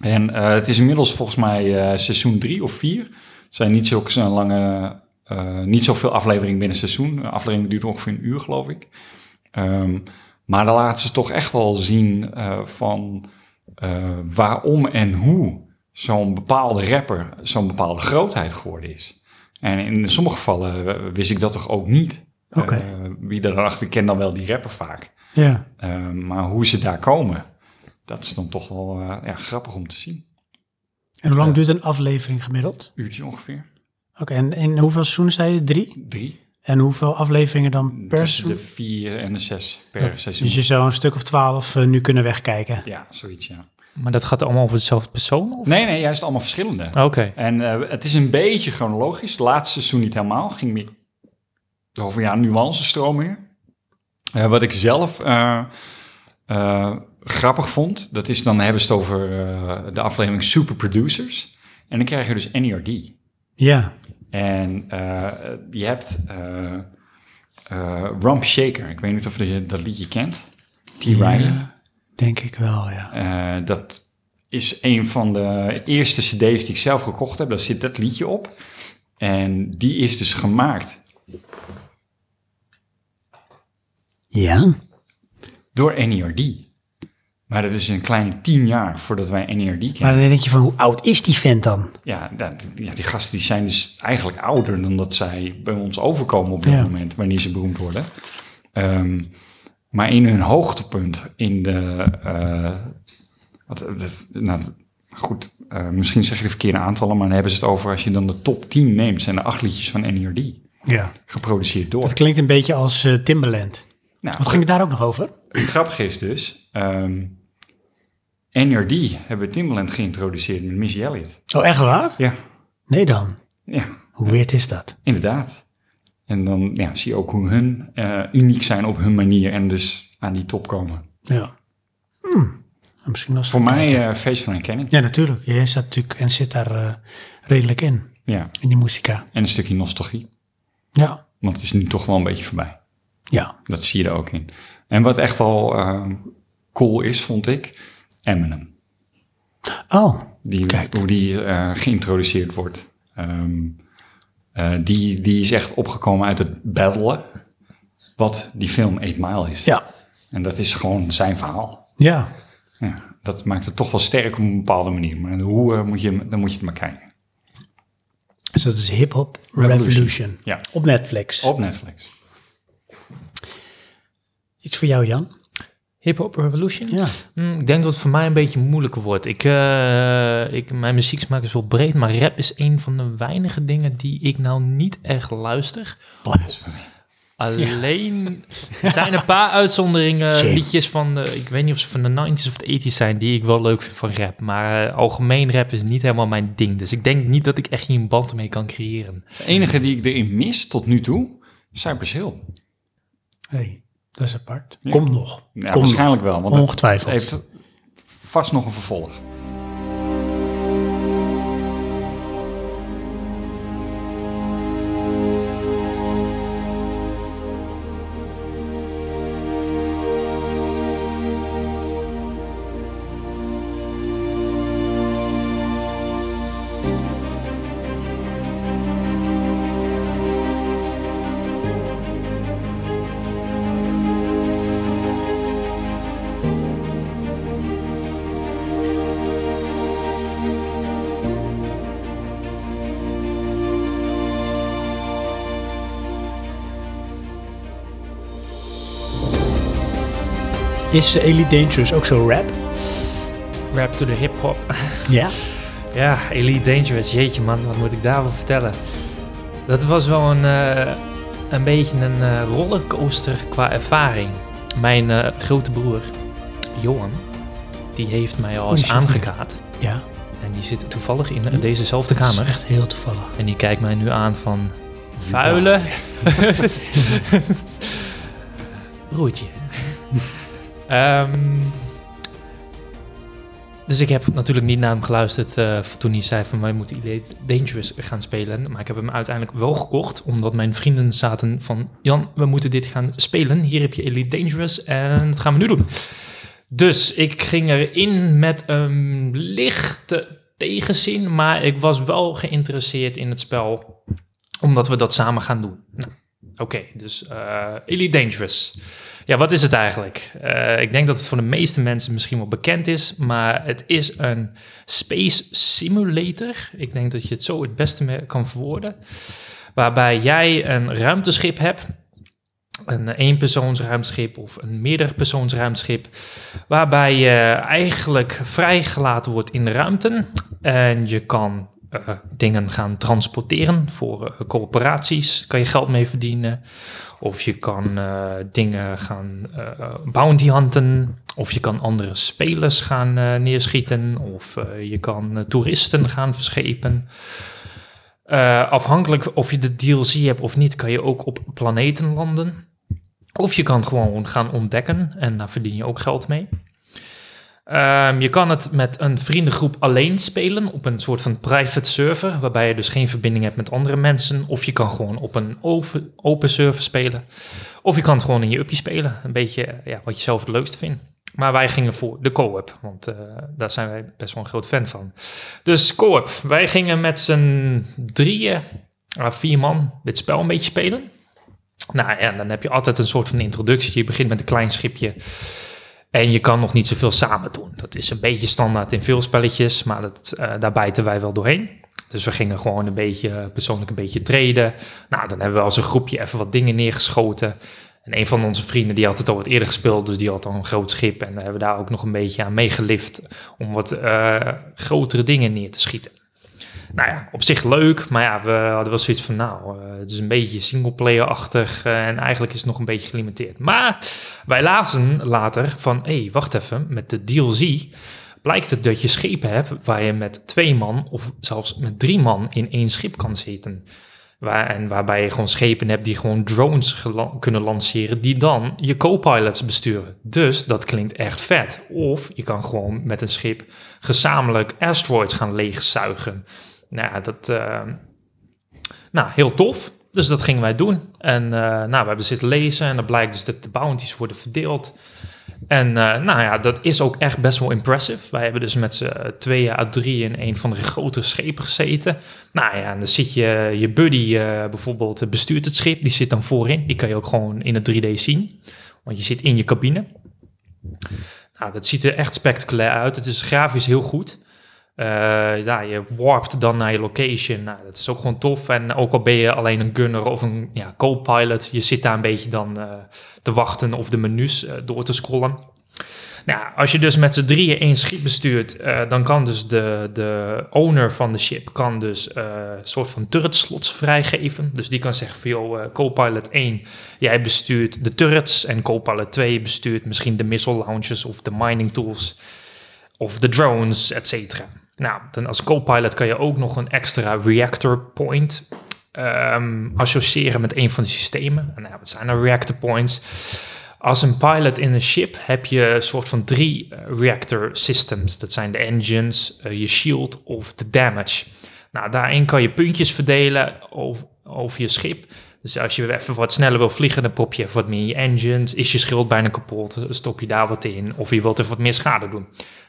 En eh, het is inmiddels volgens mij eh, seizoen drie of vier. Er zijn niet zulke zo'n lange, eh, niet zoveel afleveringen binnen seizoen. Een aflevering duurt ongeveer een uur, geloof ik. Ehm, maar dan laten ze toch echt wel zien van eh, waarom en hoe zo'n bepaalde rapper zo'n bepaalde grootheid geworden is. En in sommige gevallen eh, wist ik dat toch ook niet. Eh, wie er dan achter kent dan wel die rapper vaak. Ja. Uh, maar hoe ze daar komen, dat is dan toch wel uh, ja, grappig om te zien. En hoe lang duurt een aflevering gemiddeld? Uurtje ongeveer. Oké, en in hoeveel seizoenen zei je? Drie? Drie. En hoeveel afleveringen dan per Tussen seizoen? de vier en de zes per seizoen. Dus je zou een stuk of twaalf eh, nu kunnen wegkijken. Ja, zoiets, ja. Maar dat gaat allemaal over dezelfde persoon? Of? Nee, nee, juist allemaal verschillende. Oké. En uh, het is een beetje chronologisch. Het laatste seizoen niet helemaal. ging meer over ja, nuancestromingen. Uh, wat ik zelf uh, grappig vond, dat is dan hebben ze het over de aflevering Super Producers. En dan krijg je dus NERD. Ja. En je hebt Rump Shaker. Ik weet niet of je dat liedje kent. T. Riley. Denk ik wel, ja. dat is een van de eerste cd's die ik zelf gekocht heb. Daar zit dat liedje op. En die is dus gemaakt. Ja? Door NERD. Maar dat is een kleine tien jaar voordat wij NERD kennen. Maar dan denk je van, hoe oud is die vent dan? Ja, dat, ja die gasten die zijn dus eigenlijk ouder dan dat zij bij ons overkomen op dit Ja. moment, wanneer ze beroemd worden. Ehm, maar in hun hoogtepunt, in de... eh, wat, dat, nou, goed, eh, misschien zeg je de verkeerde aantallen, maar dan hebben ze het over... als je dan de top 10 neemt, zijn er acht liedjes van NERD. Ja. Geproduceerd door. Dat klinkt een beetje als eh, Timbaland. Nou, Wat ging het daar ook nog over? Het grappige is dus, ehm NERD hebben Timbaland geïntroduceerd met Missy Elliott. Oh, echt waar? Ja, Nee dan. ja, Hoe weird is dat? inderdaad. En dan ja, zie je ook hoe hun eh, uniek zijn op hun manier en dus aan die top komen. Ja. Hmm. Misschien was Voor mij eh feest van herkenning. Ja, natuurlijk. Jij staat natuurlijk en zit daar eh, redelijk in, Ja, in die muzika. en een stukje nostalgie. Ja. Want het is nu toch wel een beetje voorbij. Ja. Dat zie je er ook in. En wat echt wel cool is, vond ik, Eminem. Oh, Die, Kijk. Hoe die eh, geïntroduceerd wordt. Ehm, eh, die, die is echt opgekomen uit het battelen. Wat die film 8 Mile is. ja. En dat is gewoon zijn verhaal. Ja. Ja, dat maakt het toch wel sterk op een bepaalde manier. Maar hoe eh, moet je, dan moet je het maar kijken. Dus dat is Hip Hop Revolution. Revolution. Ja. Op Netflix. Op Netflix. Iets voor jou, Jan? Hip Hop Revolution? Ja. Hmm, ik denk dat het voor mij een beetje moeilijker wordt. Ik, eh, ik, mijn muzieksmaak is wel breed, maar rap is een van de weinige dingen die ik nou niet echt luister. Blasphemy. Alleen, er zijn een paar uitzonderingen, Shame. liedjes van, de, ik weet niet of ze van de 90s of de 80s zijn, die ik wel leuk vind van rap. Maar eh, algemeen rap is niet helemaal mijn ding. Dus ik denk niet dat ik echt hier een band mee kan creëren. De enige die ik erin mis tot nu toe, Cypress Hill. hey, dat is apart. Ja. Komt nog. Ja, Komt waarschijnlijk nog. wel. Want het Ongetwijfeld. heeft vast nog een vervolg. Is Elite Dangerous ook zo rap? Rap to the hip-hop. [laughs] Ja. Ja, Elite Dangerous, jeetje man, wat moet ik daarover vertellen? Dat was wel een, eh, een beetje een eh, rollercoaster qua ervaring. Mijn eh, grote broer, Johan, die heeft mij al Oh, eens hier. aangekaart. Ja. En die zit toevallig in dezezelfde Dat is kamer. echt heel toevallig. En die kijkt mij nu aan van... Vuile... [laughs] [laughs] Broertje. Ehm, dus ik heb natuurlijk niet naar hem geluisterd eh, toen hij zei van wij moeten Elite Dangerous gaan spelen. Maar ik heb hem uiteindelijk wel gekocht, omdat mijn vrienden zaten van... Jan, we moeten dit gaan spelen. Hier heb je Elite Dangerous en dat gaan we nu doen. Dus ik ging erin met een lichte tegenzin, maar ik was wel geïnteresseerd in het spel, omdat we dat samen gaan doen. Nou, Oké, dus eh Elite Dangerous. Ja, wat is het eigenlijk? Eh, ik denk dat het voor de meeste mensen misschien wel bekend is, maar het is een space simulator. Ik denk dat je het zo het beste mee kan verwoorden. Waarbij jij een ruimteschip hebt, een eenpersoonsruimteschip of een meerderpersoonsruimteschip, waarbij je eigenlijk vrijgelaten wordt in de ruimte en je kan eh, dingen gaan transporteren voor eh, corporaties, kan je geld mee verdienen. Of je kan eh, dingen gaan eh, bounty hunten. Of je kan andere spelers gaan eh, neerschieten. Of je kan toeristen gaan verschepen. Afhankelijk of je de DLC hebt of niet, kan je ook op planeten landen. Of je kan gewoon gaan ontdekken en daar verdien je ook geld mee. Ehm, je kan het met een vriendengroep alleen spelen op een soort van private server, waarbij je dus geen verbinding hebt met andere mensen. Of je kan gewoon op een open, server spelen. Of je kan het gewoon in je uppie spelen. Een beetje eh, ja, wat je zelf het leukste vindt. Maar wij gingen voor de co-op, want eh, daar zijn wij best wel een groot fan van. Dus co-op. Wij gingen met z'n drieën, ah, vier man, dit spel een beetje spelen. Nou ja, dan heb je altijd een soort van introductie. Je begint met een klein schipje. En je kan nog niet zoveel samen doen. Dat is een beetje standaard in veel spelletjes, maar dat, eh, daar bijten wij wel doorheen. Dus we gingen gewoon een beetje eh, persoonlijk een beetje treden. Nou, dan hebben we als een groepje even wat dingen neergeschoten. En een van onze vrienden die had het al wat eerder gespeeld, dus die had al een groot schip. En hebben daar ook nog een beetje aan meegelift om wat eh, grotere dingen neer te schieten. Nou ja, op zich leuk, maar ja, we hadden wel zoiets van, nou, eh, het is een beetje singleplayer-achtig eh, en eigenlijk is het nog een beetje gelimiteerd. Maar wij lazen later van, hé, hey, wacht even, met de DLC blijkt het dat je schepen hebt waar je met twee man of zelfs met drie man in één schip kan zitten. Waar, en waarbij je gewoon schepen hebt die gewoon drones kunnen lanceren, die dan je co-pilots besturen. Dus dat klinkt echt vet. Of je kan gewoon met een schip gezamenlijk asteroids gaan leegzuigen. Nou dat... eh, nou, heel tof. Dus dat gingen wij doen. En eh, nou, we hebben zitten lezen en dan blijkt dus dat de bounties worden verdeeld. En eh, nou ja, dat is ook echt best wel impressive. Wij hebben dus met z'n tweeën à drie in een van de grotere schepen gezeten. Nou ja, en dan zit je, je buddy eh, bijvoorbeeld bestuurt het schip, die zit dan voorin. Die kan je ook gewoon in het 3D zien, want je zit in je cabine. Nou, dat ziet er echt spectaculair uit. Het is grafisch heel goed. Uh, ja, je warpt dan naar je location. Nou, dat is ook gewoon tof. En ook al ben je alleen een gunner of een ja, co-pilot, je zit daar een beetje dan uh, te wachten of de menus uh, door te scrollen. Nou, als je dus met z'n drieën één schip bestuurt, dan kan dus de, de owner van de ship kan dus een soort van turret slots vrijgeven. Dus die kan zeggen van, joh, co-pilot 1, jij bestuurt de turrets en co-pilot 2 bestuurt misschien de missile launchers of de mining tools of de drones, et cetera. Nou, dan als co-pilot kan je ook nog een extra reactor point um, associëren met een van de systemen. Nou, wat zijn nou reactor points? Als een pilot in een ship heb je een soort van drie uh, reactor systems. Dat zijn de engines, uh, je shield of de damage. Nou, daarin kan je puntjes verdelen over, over je schip. Dus als je even wat sneller wil vliegen, dan pop je even wat meer in je engines. Is je schild bijna kapot, stop je daar wat in. Of je wilt even wat meer schade doen.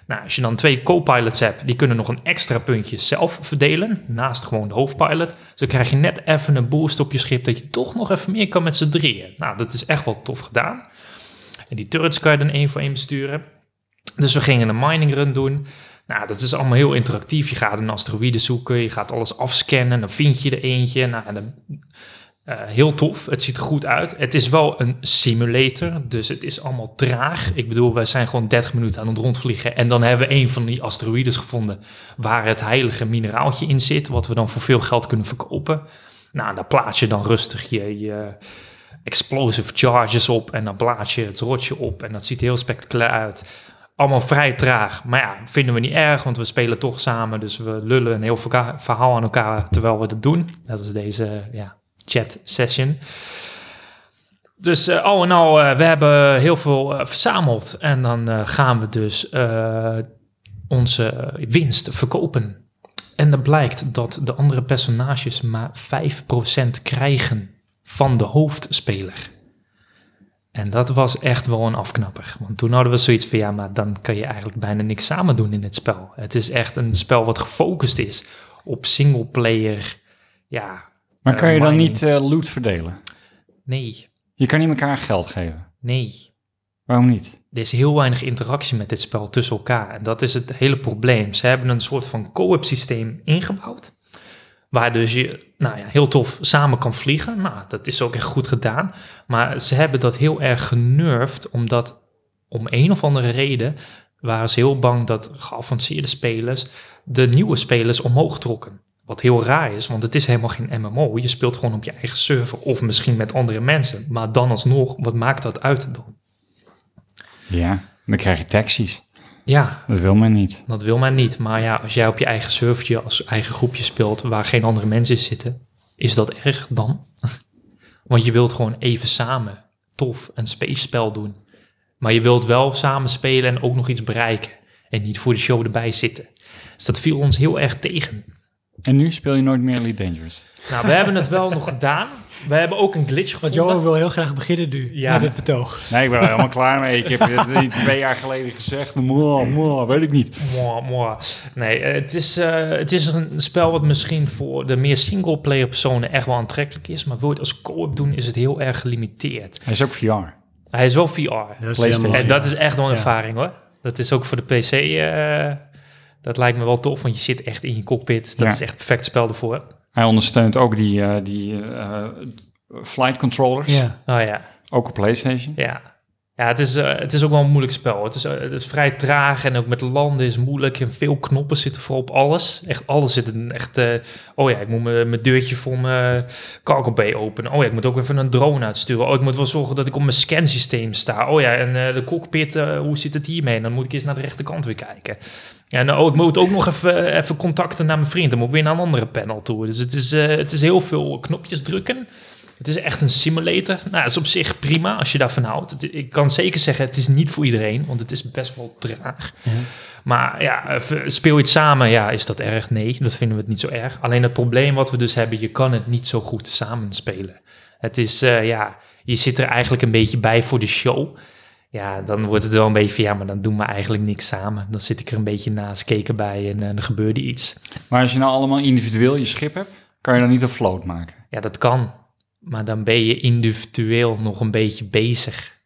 Nou, als je dan twee co-pilots hebt, die kunnen nog een extra puntje zelf verdelen, naast gewoon de hoofdpilot. Dan krijg je net even een boost op je schip, dat je toch nog even meer kan met z'n drieën. Nou, dat is echt wel tof gedaan. En die turrets kan je dan één voor één besturen. Dus we gingen een mining run doen. Nou, dat is allemaal heel interactief. Je gaat een asteroïde zoeken, je gaat alles afscannen, dan vind je er eentje. Nou, dan uh, heel tof, het ziet er goed uit. Het is wel een simulator, dus het is allemaal traag. Ik bedoel, wij zijn gewoon 30 minuten aan het rondvliegen en dan hebben we een van die asteroïdes gevonden waar het heilige mineraaltje in zit, wat we dan voor veel geld kunnen verkopen. Nou, daar plaats je dan rustig je, explosive charges op en dan plaats je het rotje op en dat ziet heel spectaculair uit. Allemaal vrij traag, maar ja, vinden we niet erg, want we spelen toch samen, dus we lullen een heel verhaal aan elkaar terwijl we het doen. Dat is deze, ja, chat session. Dus uh, al en al, uh, we hebben heel veel uh, verzameld. En dan gaan we dus onze winst verkopen. En dan blijkt dat de andere personages maar 5% krijgen van de hoofdspeler. En dat was echt wel een afknapper. Want toen hadden we zoiets van, ja, maar dan kan je eigenlijk bijna niks samen doen in het spel. Het is echt een spel wat gefocust is op singleplayer, ja, maar kan Uh, je dan mining. niet eh, loot verdelen? Nee, Je kan niet elkaar geld geven. nee. Waarom niet? Er is heel weinig interactie met dit spel tussen elkaar. En dat is het hele probleem. Ze hebben een soort van co-op systeem ingebouwd. Waar dus je nou ja, heel tof samen kan vliegen. Nou, dat is ook echt goed gedaan. Maar ze hebben dat heel erg genurfd. Omdat om een of andere reden waren ze heel bang dat geavanceerde spelers de nieuwe spelers omhoog trokken. Wat heel raar is, want het is helemaal geen MMO. Je speelt gewoon op je eigen server of misschien met andere mensen. Maar dan alsnog, wat maakt dat uit dan? Ja, dan krijg je taxis. Ja, Dat wil men niet. Dat wil men niet. Maar ja, als jij op je eigen servertje als eigen groepje speelt waar geen andere mensen in zitten, is dat erg dan? [laughs] Want je wilt gewoon even samen tof een space spel doen. Maar je wilt wel samen spelen en ook nog iets bereiken. En niet voor de show erbij zitten. Dus dat viel ons heel erg tegen. En nu speel je nooit meer Elite Dangerous. Nou, we hebben het wel nog gedaan. We hebben ook een glitch Want gevonden. Johan wil heel graag beginnen nu, Ja. met dit betoog. Nee, ik ben er helemaal [laughs] klaar mee. Ik heb het twee jaar geleden gezegd. Moa, moa, weet ik niet. Mwah, mwah. Nee, eh, het is, eh, het is een spel wat misschien voor de meer singleplayer personen echt wel aantrekkelijk is. Maar wil je het als co-op doen, is het heel erg gelimiteerd. Hij is ook VR. Hij is wel VR. Dat is PlayStation. helemaal- En dat is echt wel een Ja. ervaring hoor. Dat is ook voor de PC. eh, dat lijkt me wel tof, want je zit echt in je cockpit. Dat Ja. is echt een perfect spel ervoor. Hij ondersteunt ook die, eh, die eh, flight controllers. Ja. Oh ja, Ook op PlayStation. ja. Ja, het is, eh, het is ook wel een moeilijk spel. Het is, eh, het is vrij traag en ook met landen is moeilijk. En veel knoppen zitten voor op alles. Echt alles zit in. Echt, eh, oh ja, ik moet mijn deurtje voor mijn cargo bay openen. Oh ja, ik moet ook even een drone uitsturen. Oh, ik moet wel zorgen dat ik op mijn scansysteem sta. Oh ja, en eh, de cockpit, eh, hoe zit het hiermee? Dan moet ik eens naar de rechterkant weer kijken. En oh, ik moet ook nog even, even contacten naar mijn vriend. Dan moet ik weer naar een andere panel toe. Dus het is, eh, het is heel veel knopjes drukken. Het is echt een simulator. Nou, dat is op zich prima als je daarvan houdt. Het- ik kan zeker zeggen, het is niet voor iedereen, want het is best wel traag. Ja. Maar ja, eh, speel je het samen, ja, is dat erg? Nee, dat vinden we het niet zo erg. Alleen het probleem wat we dus hebben, je kan het niet zo goed samen spelen. Het is, eh, ja, je zit er eigenlijk een beetje bij voor de show. Ja, dan wordt het wel een beetje van, ja, maar dan doen we eigenlijk niks samen. Dan zit ik er een beetje naast, keken bij en eh, er gebeurde iets. Maar als je nou allemaal individueel je schip hebt, kan je dan niet een float maken. Ja, dat kan. Maar dan ben je individueel nog een beetje bezig.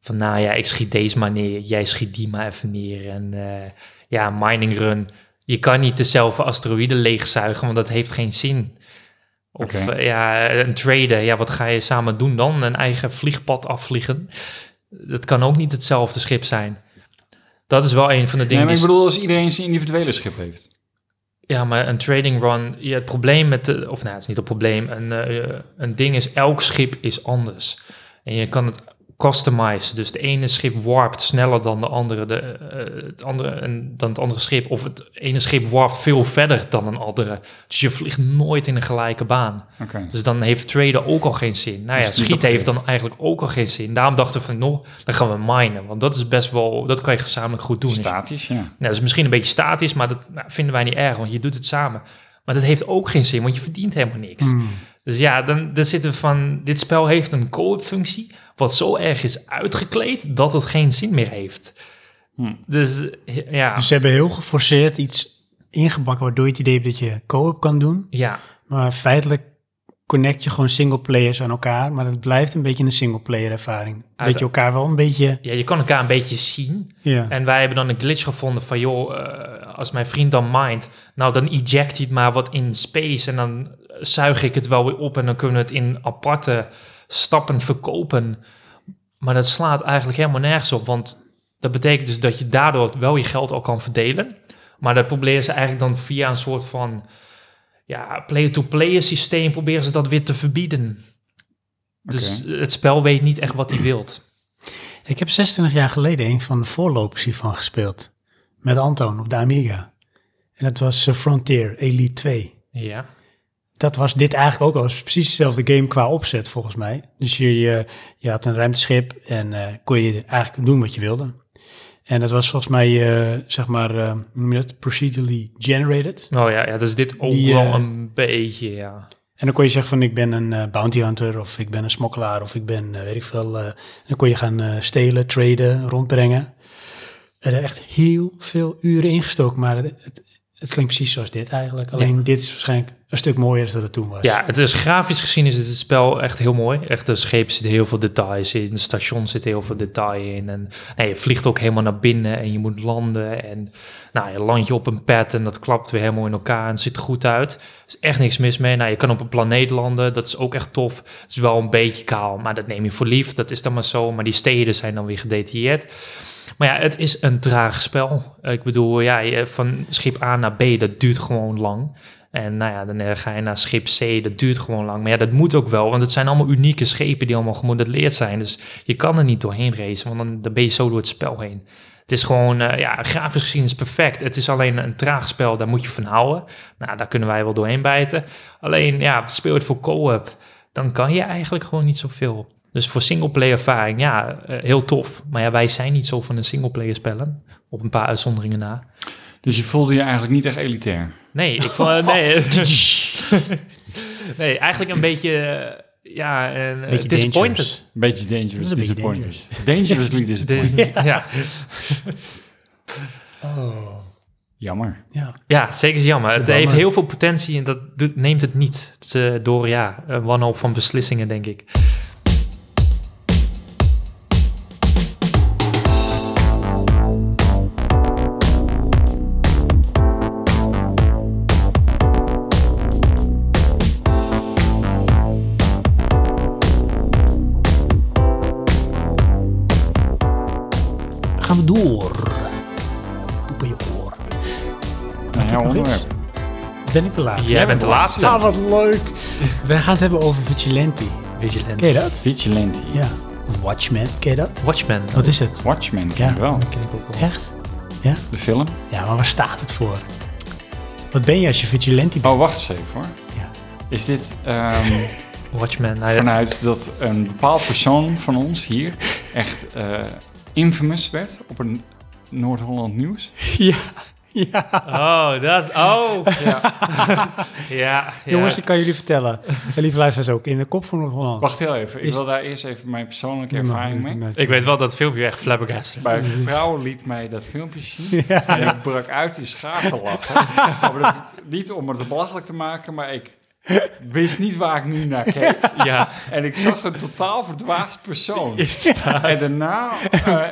Van nou ja, ik schiet deze maar neer, jij schiet die maar even neer. En eh, ja, mining run. Je kan niet dezelfde asteroïden leegzuigen, want dat heeft geen zin. Of eh, ja, een trader, ja, wat ga je samen doen dan? Een eigen vliegpad afvliegen? Dat kan ook niet hetzelfde schip zijn. Dat is wel een van de Nee, dingen maar ik bedoel als iedereen zijn individuele schip heeft. Ja, maar een trading run, ja, het probleem met de, of nou, het is niet een probleem, een, eh, een ding is, elk schip is anders. En je kan het customizen, dus de ene schip warpt sneller dan de andere, de, eh, het andere en dan het andere schip, of het ene schip warpt veel verder dan een andere. Dus je vliegt nooit in een gelijke baan. Oké. Dus dan heeft traden ook al geen zin. Nou Dus ja, niet schieten heeft dan eigenlijk ook al geen zin. Daarom dachten we van, nou, dan gaan we minen, want dat is best wel, dat kan je gezamenlijk goed doen. Statisch, ja. nou, dat is misschien een beetje statisch, maar dat nou, vinden wij niet erg, want je doet het samen. Maar dat heeft ook geen zin, want je verdient helemaal niks. Hmm. Dus ja, dan, dan zitten we van, dit spel heeft een co-op functie, wat zo erg is uitgekleed, dat het geen zin meer heeft. Hm. Dus ja, Dus ze hebben heel geforceerd iets ingebakken waardoor je het idee hebt dat je co-op kan doen. ja, Maar feitelijk connect je gewoon single players aan elkaar. Maar het blijft een beetje een single player ervaring. Dat je elkaar wel een beetje... ja, je kan elkaar een beetje zien. Ja. En wij hebben dan een glitch gevonden van, joh, eh, als mijn vriend dan mindt, nou dan eject hij het maar wat in space en dan zuig ik het wel weer op en dan kunnen we het in aparte stappen verkopen. Maar dat slaat eigenlijk helemaal nergens op, want dat betekent dus dat je daardoor wel je geld al kan verdelen. Maar dat proberen ze eigenlijk dan via een soort van ja, player-to-player systeem proberen ze dat weer te verbieden. Dus het spel weet niet echt wat hij wilt. Ik heb 26 jaar geleden een van de voorlopers hiervan gespeeld. Met Anton op de Amiga. En dat was eh, Frontier Elite 2. Ja. Dat was dit eigenlijk ook al. Het was precies dezelfde game qua opzet volgens mij. Dus je, je, je had een ruimteschip en eh, kon je eigenlijk doen wat je wilde. En dat was volgens mij, eh, zeg maar, hoe noem je dat? Procedurally generated. Oh ja, ja, dus dit ook Die, wel een beetje, ja. En dan kon je zeggen van ik ben een bounty hunter of ik ben een smokkelaar of ik ben, weet ik veel. dan kon je gaan stelen, traden, rondbrengen. Er echt heel veel uren ingestoken, maar het, het, het klinkt precies zoals dit eigenlijk. Alleen dit is waarschijnlijk een stuk mooier dan het toen was. Ja, het is grafisch gezien is het spel echt heel mooi. Echt, de scheep zit heel veel details in, de station zit heel veel detail in. En je vliegt ook helemaal naar binnen en je moet landen. En nou, je land je op een pad en dat klapt weer helemaal in elkaar en het ziet er goed uit. Er is echt niks mis mee. Nou, je kan op een planeet landen, dat is ook echt tof. Het is wel een beetje kaal, maar dat neem je voor lief. Dat is dan maar zo. Maar die steden zijn dan weer gedetailleerd. Ja, het is een traag spel. Ik bedoel, ja, van schip A naar B, dat duurt gewoon lang. En nou ja, dan eh, ga je naar schip C, dat duurt gewoon lang. Maar ja, dat moet ook wel, want het zijn allemaal unieke schepen die allemaal gemodelleerd zijn. Dus je kan er niet doorheen racen, want dan, dan ben je zo door het spel heen. Het is gewoon, eh, ja, grafisch gezien is perfect. Het is alleen een traag spel, daar moet je van houden. Nou, daar kunnen wij wel doorheen bijten. Alleen, ja, speel het voor co-op, dan kan je eigenlijk gewoon niet zoveel. Dus voor singleplayer ervaring, ja, eh, heel tof. Maar ja, wij zijn niet zo van de singleplayer spellen. Op een paar uitzonderingen na. Dus je voelde je eigenlijk niet echt elitair. Nee, ik vond... [laughs] nee, [laughs] nee, eigenlijk een beetje... eh, ja, een, eh, Beetje disappointed. dangerous. Een beetje dangerous, een beetje disappointers. Dangerously disappointed. ja. [laughs] Oh. Jammer. Ja. ja, zeker is jammer. Het heeft heel veel potentie en dat neemt het niet. Het is eh, door, ja, een wanhoop van beslissingen, denk ik. Ben ik de laatste? Jij bent de laatste. Ah, wat leuk. Wij gaan het hebben over Vigilante. Vigilante. Ken je dat? Vigilante. Ja. Watchmen, ken je dat? Watchmen. Wat is het? Watchmen ken Ja. ik wel. Dat ken ik ook wel. Echt? De film. Ja, maar waar staat het voor? Wat ben je als je Vigilante bent? Oh, wacht eens even hoor. Ja. Is dit... [laughs] Watchmen. Ja, vanuit dat een bepaald persoon van ons hier echt eh, infamous werd op een Noord-Holland nieuws. [laughs] Ja, [laughs] ja. Oh, dat. Oh. [laughs] [laughs] Ja. ja, Jongens, ja. ik kan jullie vertellen. En lieve luisteraars ook, in de kop van Noord-Holland. Wacht heel even, ik Is- wil daar eerst even mijn persoonlijke ervaring mee. Ik weet wel dat filmpje echt flabbergasted. Mijn vrouw liet mij dat filmpje zien Ja. en ik brak uit in schaterlachen. maar dat, niet om het te belachelijk te maken, maar ik wist niet waar ik nu naar keek. Ja. En ik zag een totaal verdwaasd persoon. En daarna eh,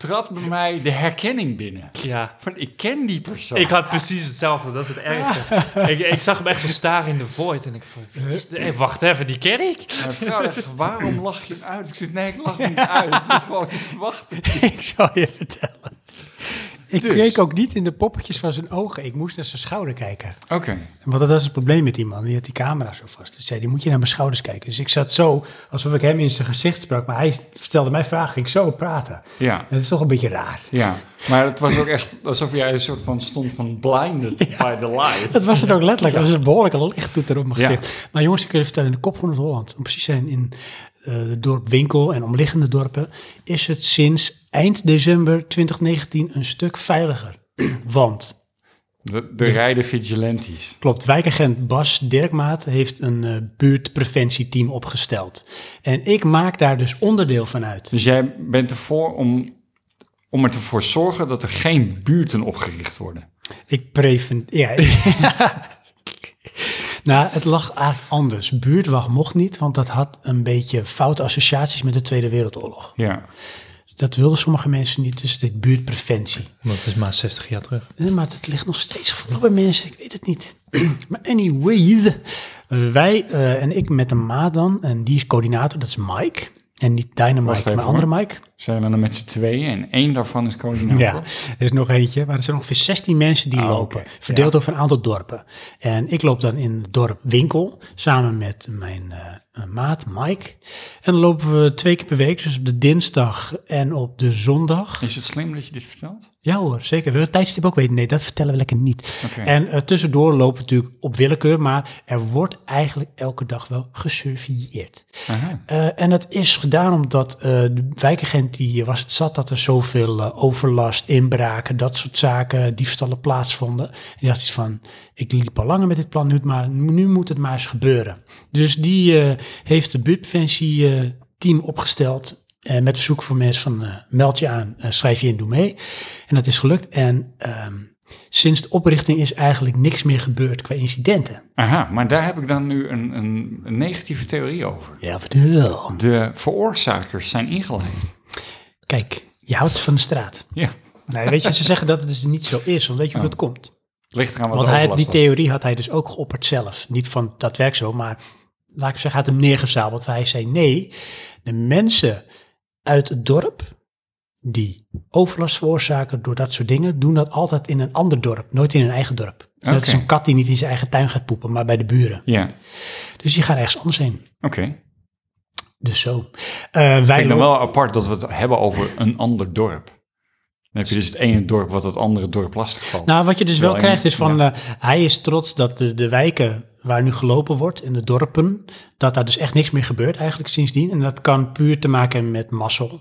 trad bij mij de herkenning binnen. ja. Van, ik ken die persoon. Ik had precies hetzelfde, dat is het ergste. [laughs] ik, ik zag hem echt zo staren in de void en ik van, wie is dit? Hey, wacht even, die ken ik? Mijn vrouw dacht, waarom lach je hem uit? Ik zei, nee, ik lach niet [laughs] uit. Het is gewoon te verwachten. ik zal je vertellen. Ik Dus. keek ook niet in de poppetjes van zijn ogen. Ik moest naar zijn schouder kijken. Oké. Want dat was het probleem met die man. Die had die camera zo vast. Dus zei, die moet je naar mijn schouders kijken. Dus ik zat zo, alsof ik hem in zijn gezicht sprak. Maar hij stelde mij vragen, ging ik zo praten. Ja, En dat is toch een beetje raar. ja. Maar het was ook echt alsof jij een soort van stond van blinded [laughs] by the light. Dat was het ook letterlijk. Dat was een behoorlijke lichttoeter op mijn Ja. gezicht. Maar jongens, ik kan je vertellen, in de kop van het Holland, om precies zijn in het dorp Winkel en omliggende dorpen, is het sinds eind december 2019 een stuk veiliger. [clears throat] Want, De, de rijden vigilantes. klopt, wijkagent Bas Dirkmaat heeft een eh, buurtpreventieteam opgesteld. En ik maak daar dus onderdeel van uit. Dus jij bent ervoor om, om er ervoor te zorgen dat er geen buurten opgericht worden. Ik preven... Ja. [laughs] nou, het lag eigenlijk anders. Buurtwacht mocht niet, want dat had een beetje foute associaties met de Tweede Wereldoorlog. Ja. Dat wilden sommige mensen niet, dus dit buurtpreventie. Dat is maar 60 jaar terug. Maar dat ligt nog steeds gevoelig bij mensen, ik weet het niet. [clears throat] maar anyways, wij eh, en ik met een maat dan, en die is coördinator, dat is Mike. En niet Dynamite, maar andere. Mike. Zijn dan met z'n tweeën en één daarvan is coördinator. Ja, er is nog eentje, maar er zijn ongeveer 16 mensen die Ah, lopen, verdeeld Ja. over een aantal dorpen. En ik loop dan in het dorp Winkel, samen met mijn eh, maat Mike. En dan lopen we twee keer per week, dus op de dinsdag en op de zondag. Is het slim dat je dit vertelt? Ja hoor, zeker. Wil je het tijdstip ook weten? Nee, dat vertellen we lekker niet. En eh, tussendoor lopen we natuurlijk op willekeur, maar er wordt eigenlijk elke dag wel gesurveilleerd. Eh, en dat is gedaan omdat de wijkagent die was het zat dat er zoveel eh, overlast, inbraken, dat soort zaken, diefstallen plaatsvonden. En die had iets van, ik liep al langer met dit plan, nu, maar, nu moet het maar eens gebeuren. Dus die eh, heeft de buurtpreventie eh, team opgesteld eh, met verzoek voor mensen van meld je aan, schrijf je in, doe mee. En dat is gelukt. En ehm, sinds de oprichting is eigenlijk niks meer gebeurd qua incidenten. Aha, maar daar heb ik dan nu een, een, een negatieve theorie over. Ja, vertel. De veroorzakers zijn ingelijfd. Kijk, je houdt van de straat. Ja, Nee, weet je, ze zeggen dat het dus niet zo is, want weet je hoe dat komt? ligt eraan wat Want hij, die theorie had hij dus ook geopperd zelf. Niet van, dat werkt zo, maar laat ik zeggen, had hem neergezabeld. Hij zei, nee, de mensen uit het dorp die overlast veroorzaken door dat soort dingen, doen dat altijd in een ander dorp, nooit in hun eigen dorp. Dus dat is een kat die niet in zijn eigen tuin gaat poepen, maar bij de buren. Ja, Dus die gaan ergens anders heen. oké. Dus zo. Eh, wij Ik vind wel apart dat we het hebben over een ander dorp. Dan heb je dus het ene dorp wat het andere dorp lastig valt. Nou, wat je dus wel krijgt is van, eh, hij is trots dat de, de wijken waar nu gelopen wordt, in de dorpen, dat daar dus echt niks meer gebeurt eigenlijk sindsdien. En dat kan puur te maken hebben met mazzel.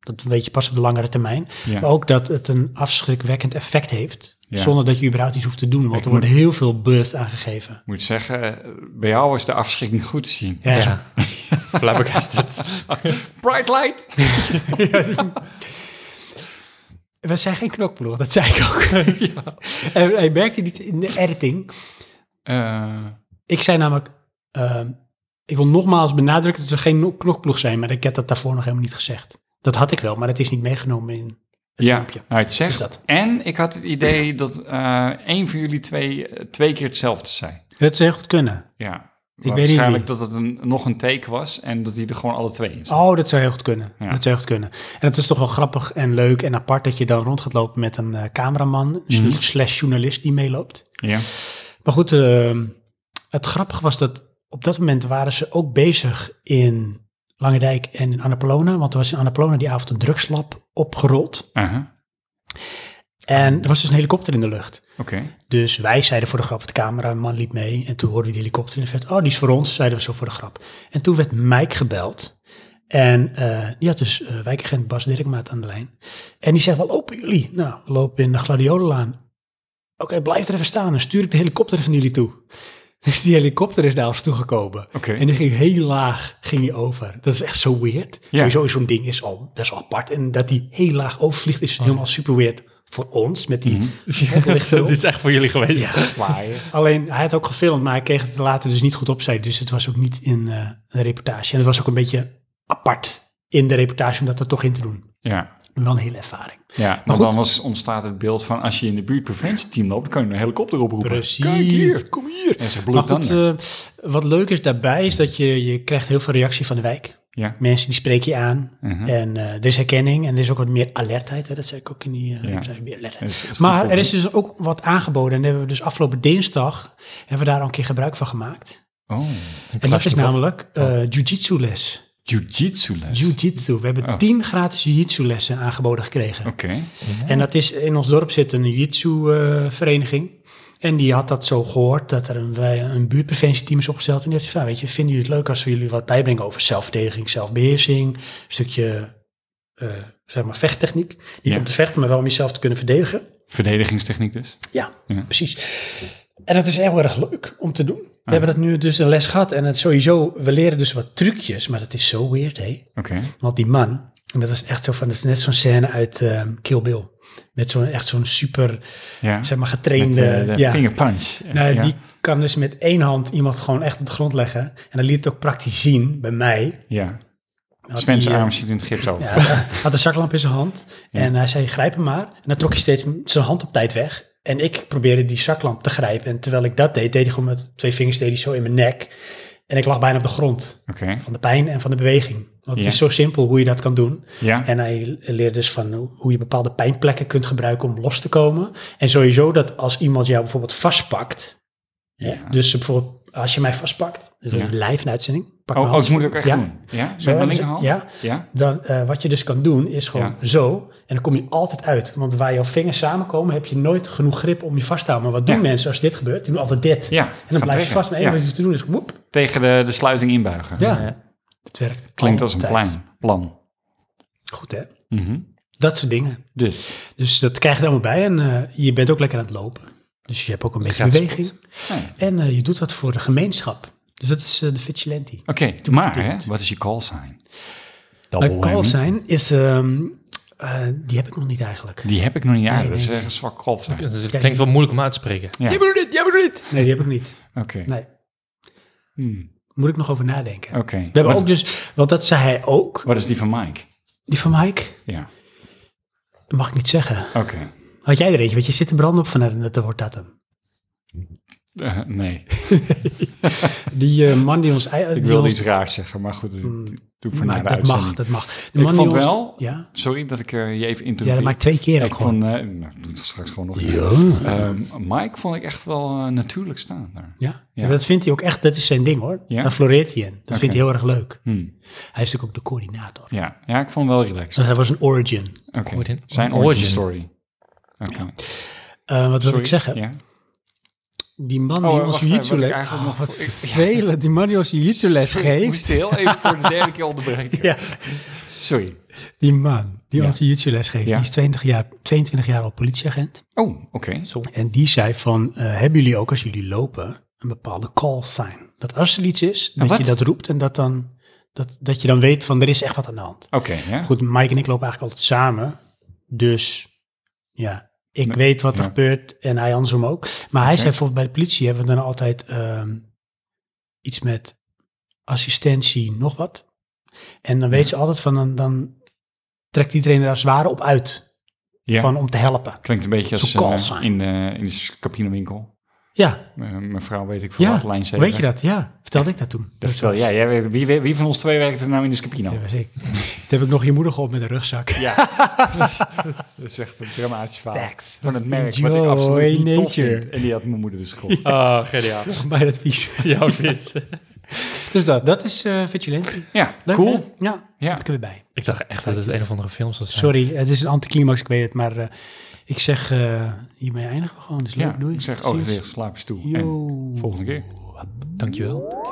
Dat weet je pas op de langere termijn. ja. Maar ook dat het een afschrikwekkend effect heeft, Ja. zonder dat je überhaupt iets hoeft te doen. Want Ik er wordt heel veel burst aangegeven. Ik moet zeggen, eh, bij jou was de afschrikking goed te zien. Ja. [laughs] flabbergasted. [laughs] Bright light! [laughs] We zijn geen knokploeg, dat zei ik ook. En hij merkte iets in de editing. Eh, Ik zei namelijk, ehm, ik wil nogmaals benadrukken dat we geen no- knokploeg zijn, maar ik heb dat daarvoor nog helemaal niet gezegd. Dat had ik wel, maar dat is niet meegenomen in het ja, filmpje. nou, het zegt. Dus dat. En ik had het idee dat eh een van jullie twee eh, twee keer hetzelfde zei. Het zou heel goed kunnen. Ja. Weet niet Waarschijnlijk wie. dat het een, nog een teken was en dat hij er gewoon alle twee in zat. Oh, dat zou heel goed kunnen. Ja. Dat zou heel goed kunnen. En het is toch wel grappig en leuk en apart dat je dan rond gaat lopen met een eh, cameraman Mhm. slash journalist die meeloopt. Ja. Maar goed, ehm, het grappige was dat op dat moment waren ze ook bezig in Langendijk en in Annapolona. Want er was in Annapolona die avond een drugslab opgerold. Aha. En er was dus een helikopter in de lucht. Oké. Dus wij zeiden voor de grap, de cameraman liep mee. En toen hoorden we die helikopter in de verte. Oh, die is voor ons, zeiden we zo voor de grap. En toen werd Mike gebeld. En eh, die had dus eh wijkagent Bas Dirkmaat aan de lijn. En die zegt, waar lopen jullie? Nou, we lopen in de Gladiolenlaan. Oké, blijf er even staan. Dan stuur ik de helikopter van jullie toe. [laughs] Dus die helikopter is naar ons toegekomen. Oké. En die ging heel laag ging die over. Dat is echt zo weird. Ja. Sowieso is zo'n ding is al best wel apart. En dat die heel laag overvliegt is helemaal super weird voor ons. Met die [laughs] spotlichten [laughs] dat is echt voor jullie geweest. Ja. Alleen, hij had ook gefilmd, maar hij kreeg het later dus niet goed opzij. Dus het was ook niet in eh, een reportage. En het was ook een beetje apart in de reportage om dat er toch in te doen. Ja. Wel een hele ervaring. Ja, maar anders ontstaat het beeld van als je in de buurtpreventieteam loopt, kan je een helikopter oproepen. Kijk Precies, hier. kom hier. En ze bloedt dan. eh, wat leuk is daarbij is dat je, je krijgt heel veel reactie van de wijk. Ja. Mensen die spreken je aan. Mhm. En eh, er is herkenning en er is ook wat meer alertheid. Hè? Dat zei ik ook in die... eh, Ja. meer alertheid. Is- is goed Maar er is dus ook wat aangeboden. En hebben we dus afgelopen dinsdag... hebben we daar al een keer gebruik van gemaakt. Oh, En dat is namelijk eh jiu-jitsu les. jiu-jitsu les. Jiu-jitsu. We hebben Oh. tien gratis jiu-jitsu lessen aangeboden gekregen. Oké. En dat is in ons dorp zit een jiu-jitsu eh, vereniging. En die had dat zo gehoord dat er een, een buurtpreventieteam is opgesteld. En die heeft gezegd, van, weet je, vinden jullie het leuk als we jullie wat bijbrengen over zelfverdediging, zelfbeheersing, een stukje, eh, zeg maar, vechttechniek. Niet Ja. om te vechten, maar wel om jezelf te kunnen verdedigen. Verdedigingstechniek dus. Ja, Ja. precies. En dat is echt heel erg leuk om te doen. We hebben dat nu dus een les gehad en het sowieso, we leren dus wat trucjes, maar dat is zo weird, hé. Oké. Want die man, en dat is echt zo van, dat is net zo'n scène uit ehm, Kill Bill. Met zo'n echt zo'n super, Ja. zeg maar, Met getrainde... eh, de ja. Nou, ja. Die kan dus met één hand iemand gewoon echt op de grond leggen. En dan liet het ook praktisch zien bij mij. ja. Sven's hij, eh, arm zit in het gips over. Ja, had een zaklamp in zijn hand. En hij zei, grijp hem maar. En dan trok hij steeds zijn hand op tijd weg. En ik probeerde die zaklamp te grijpen. En terwijl ik dat deed, deed hij gewoon met twee vingers deed hij zo in mijn nek. En ik lag bijna op de grond. Van de pijn en van de beweging. Want Ja. het is zo simpel hoe je dat kan doen. Ja. En hij leert dus van hoe- je bepaalde pijnplekken kunt gebruiken om los te komen. En sowieso dat als iemand jou bijvoorbeeld vastpakt. hè, Ja. Dus bijvoorbeeld als je mij vastpakt. Dus Ja. live een uitzending. Pak Oh, oh, dat moet ik ook echt ja, doen. Ja? Zo, Met mijn linkerhand? ja. Ja. Dan, eh, wat je dus kan doen is gewoon zo. En dan kom je altijd uit. Want waar jouw vingers samenkomen heb je nooit genoeg grip om je vast te houden. Maar wat doen mensen als dit gebeurt? Die doen altijd dit. Ja. En dan blijf je vast. Maar één wat je te doen is woep. Tegen de, de sluiting inbuigen. Ja. Ja. Het werkt Klinkt als een altijd. plan. plan. Goed hè? Mhm. Dat soort dingen. Dus. Dus dat krijg je er allemaal bij. En eh, je bent ook lekker aan het lopen. Dus je hebt ook een beetje beweging. Ja. En eh, je doet wat voor de gemeenschap. Dus dat is eh, de vigilante. Oké, maar hè, wat is je call sign? Mijn call zijn is... ehm, eh, die heb ik nog niet eigenlijk. Die heb ik nog niet. Nee, dat is nee, een zwak call sign. Dus het klinkt wel moeilijk om uit te spreken. Ja. Jij bedoelt dit, jij bedoelt dit. Nee, die heb ik niet. Oké. Nee, Hmm. moet ik nog over nadenken. Oké. We hebben Wat- ook dus... Want dat zei hij ook. Wat is die van Mike? Die van Mike. Ja. Dat mag ik niet zeggen. Oké. Had jij er eentje? Want je zit te branden op van dat wordt dat hem. Eh, nee, [laughs] Die eh, man die ons... ik wilde ons- iets raars zeggen, maar goed, dat doe ik voor maar dat mag, dat mag. De Ik man die vond ons- wel, Ja, sorry dat ik eh, je even ja interrompeer. dat maakt twee keer ik gewoon. vond, nou, ik doe het straks gewoon nog. Ja. Ehm, Mike vond ik echt wel natuurlijk staan daar. Ja? Ja. ja, dat vindt hij ook echt, dat is zijn ding hoor. Ja? Daar floreert hij in. Dat vindt hij heel erg leuk. Hmm. Hij is natuurlijk ook de coördinator. Ja. ja, ik vond hem wel relaxed. Hij was een origin. Oké, Origin- zijn origin. origin story. Oké. Eh, wat wil Sorry. ik zeggen? Ja. Die man Oh, die wacht ons jiu-jitsu ik les... eigenlijk nog Oh, wat ik- vervelend. Die man die ons jiu-jitsu les Ik geeft. moest heel even voor de derde keer onderbreken. [laughs] Ja, Sorry. die man die Ja. ons jiu-jitsu les geeft. Ja. Die is 20 jaar, 22 jaar al politieagent. Oh, oké. En die zei van, eh, hebben jullie ook als jullie lopen een bepaalde call sign? Dat als er iets is, dat je dat roept en dat, dan, dat, dat je dan weet van er is echt wat aan de hand. Oké, ja. Goed, Mike en ik lopen eigenlijk altijd samen. Dus ja, ik Nee, weet wat er ja. gebeurt en hij andersom ook. Maar hij zei bijvoorbeeld bij de politie hebben we dan altijd ehm, iets met assistentie, nog wat. En dan weet ze altijd van, dan, dan trekt iedereen er als het ware op uit ja. van, om te helpen. Klinkt een beetje als sign. in, de, in de. Ja, Uh, mijn vrouw weet ik veel ja. wat, lijn Hoe 7. weet je dat? Ja, vertelde ik dat toen. Dat vertel jij. jij weet, wie, wie van ons twee werkt er nou in de Scapino? Ja, ik. Toen heb ik nog je moeder geholpen met een rugzak. [laughs] Ja. dat is echt een dramatisch verhaal. Van het merk, wat ik absoluut niet tof nature. vind. En die had mijn moeder dus geholpen. Oh, geniaal. [laughs] Bij het advies. Jouw vis. Dus dat, dat is eh Vigilante. Ja, Leuk, cool. hè? Ja, Ja. heb ik er weer bij. Ik dacht echt dat het een of andere film zou zijn. Sorry, het is een anticlimax, ik weet het, maar eh, ik zeg, eh, hiermee eindigen we gewoon. Dus leuk, Ja, doei. ik zeg ook weer slaapjes toe. En volgende keer. Dankjewel.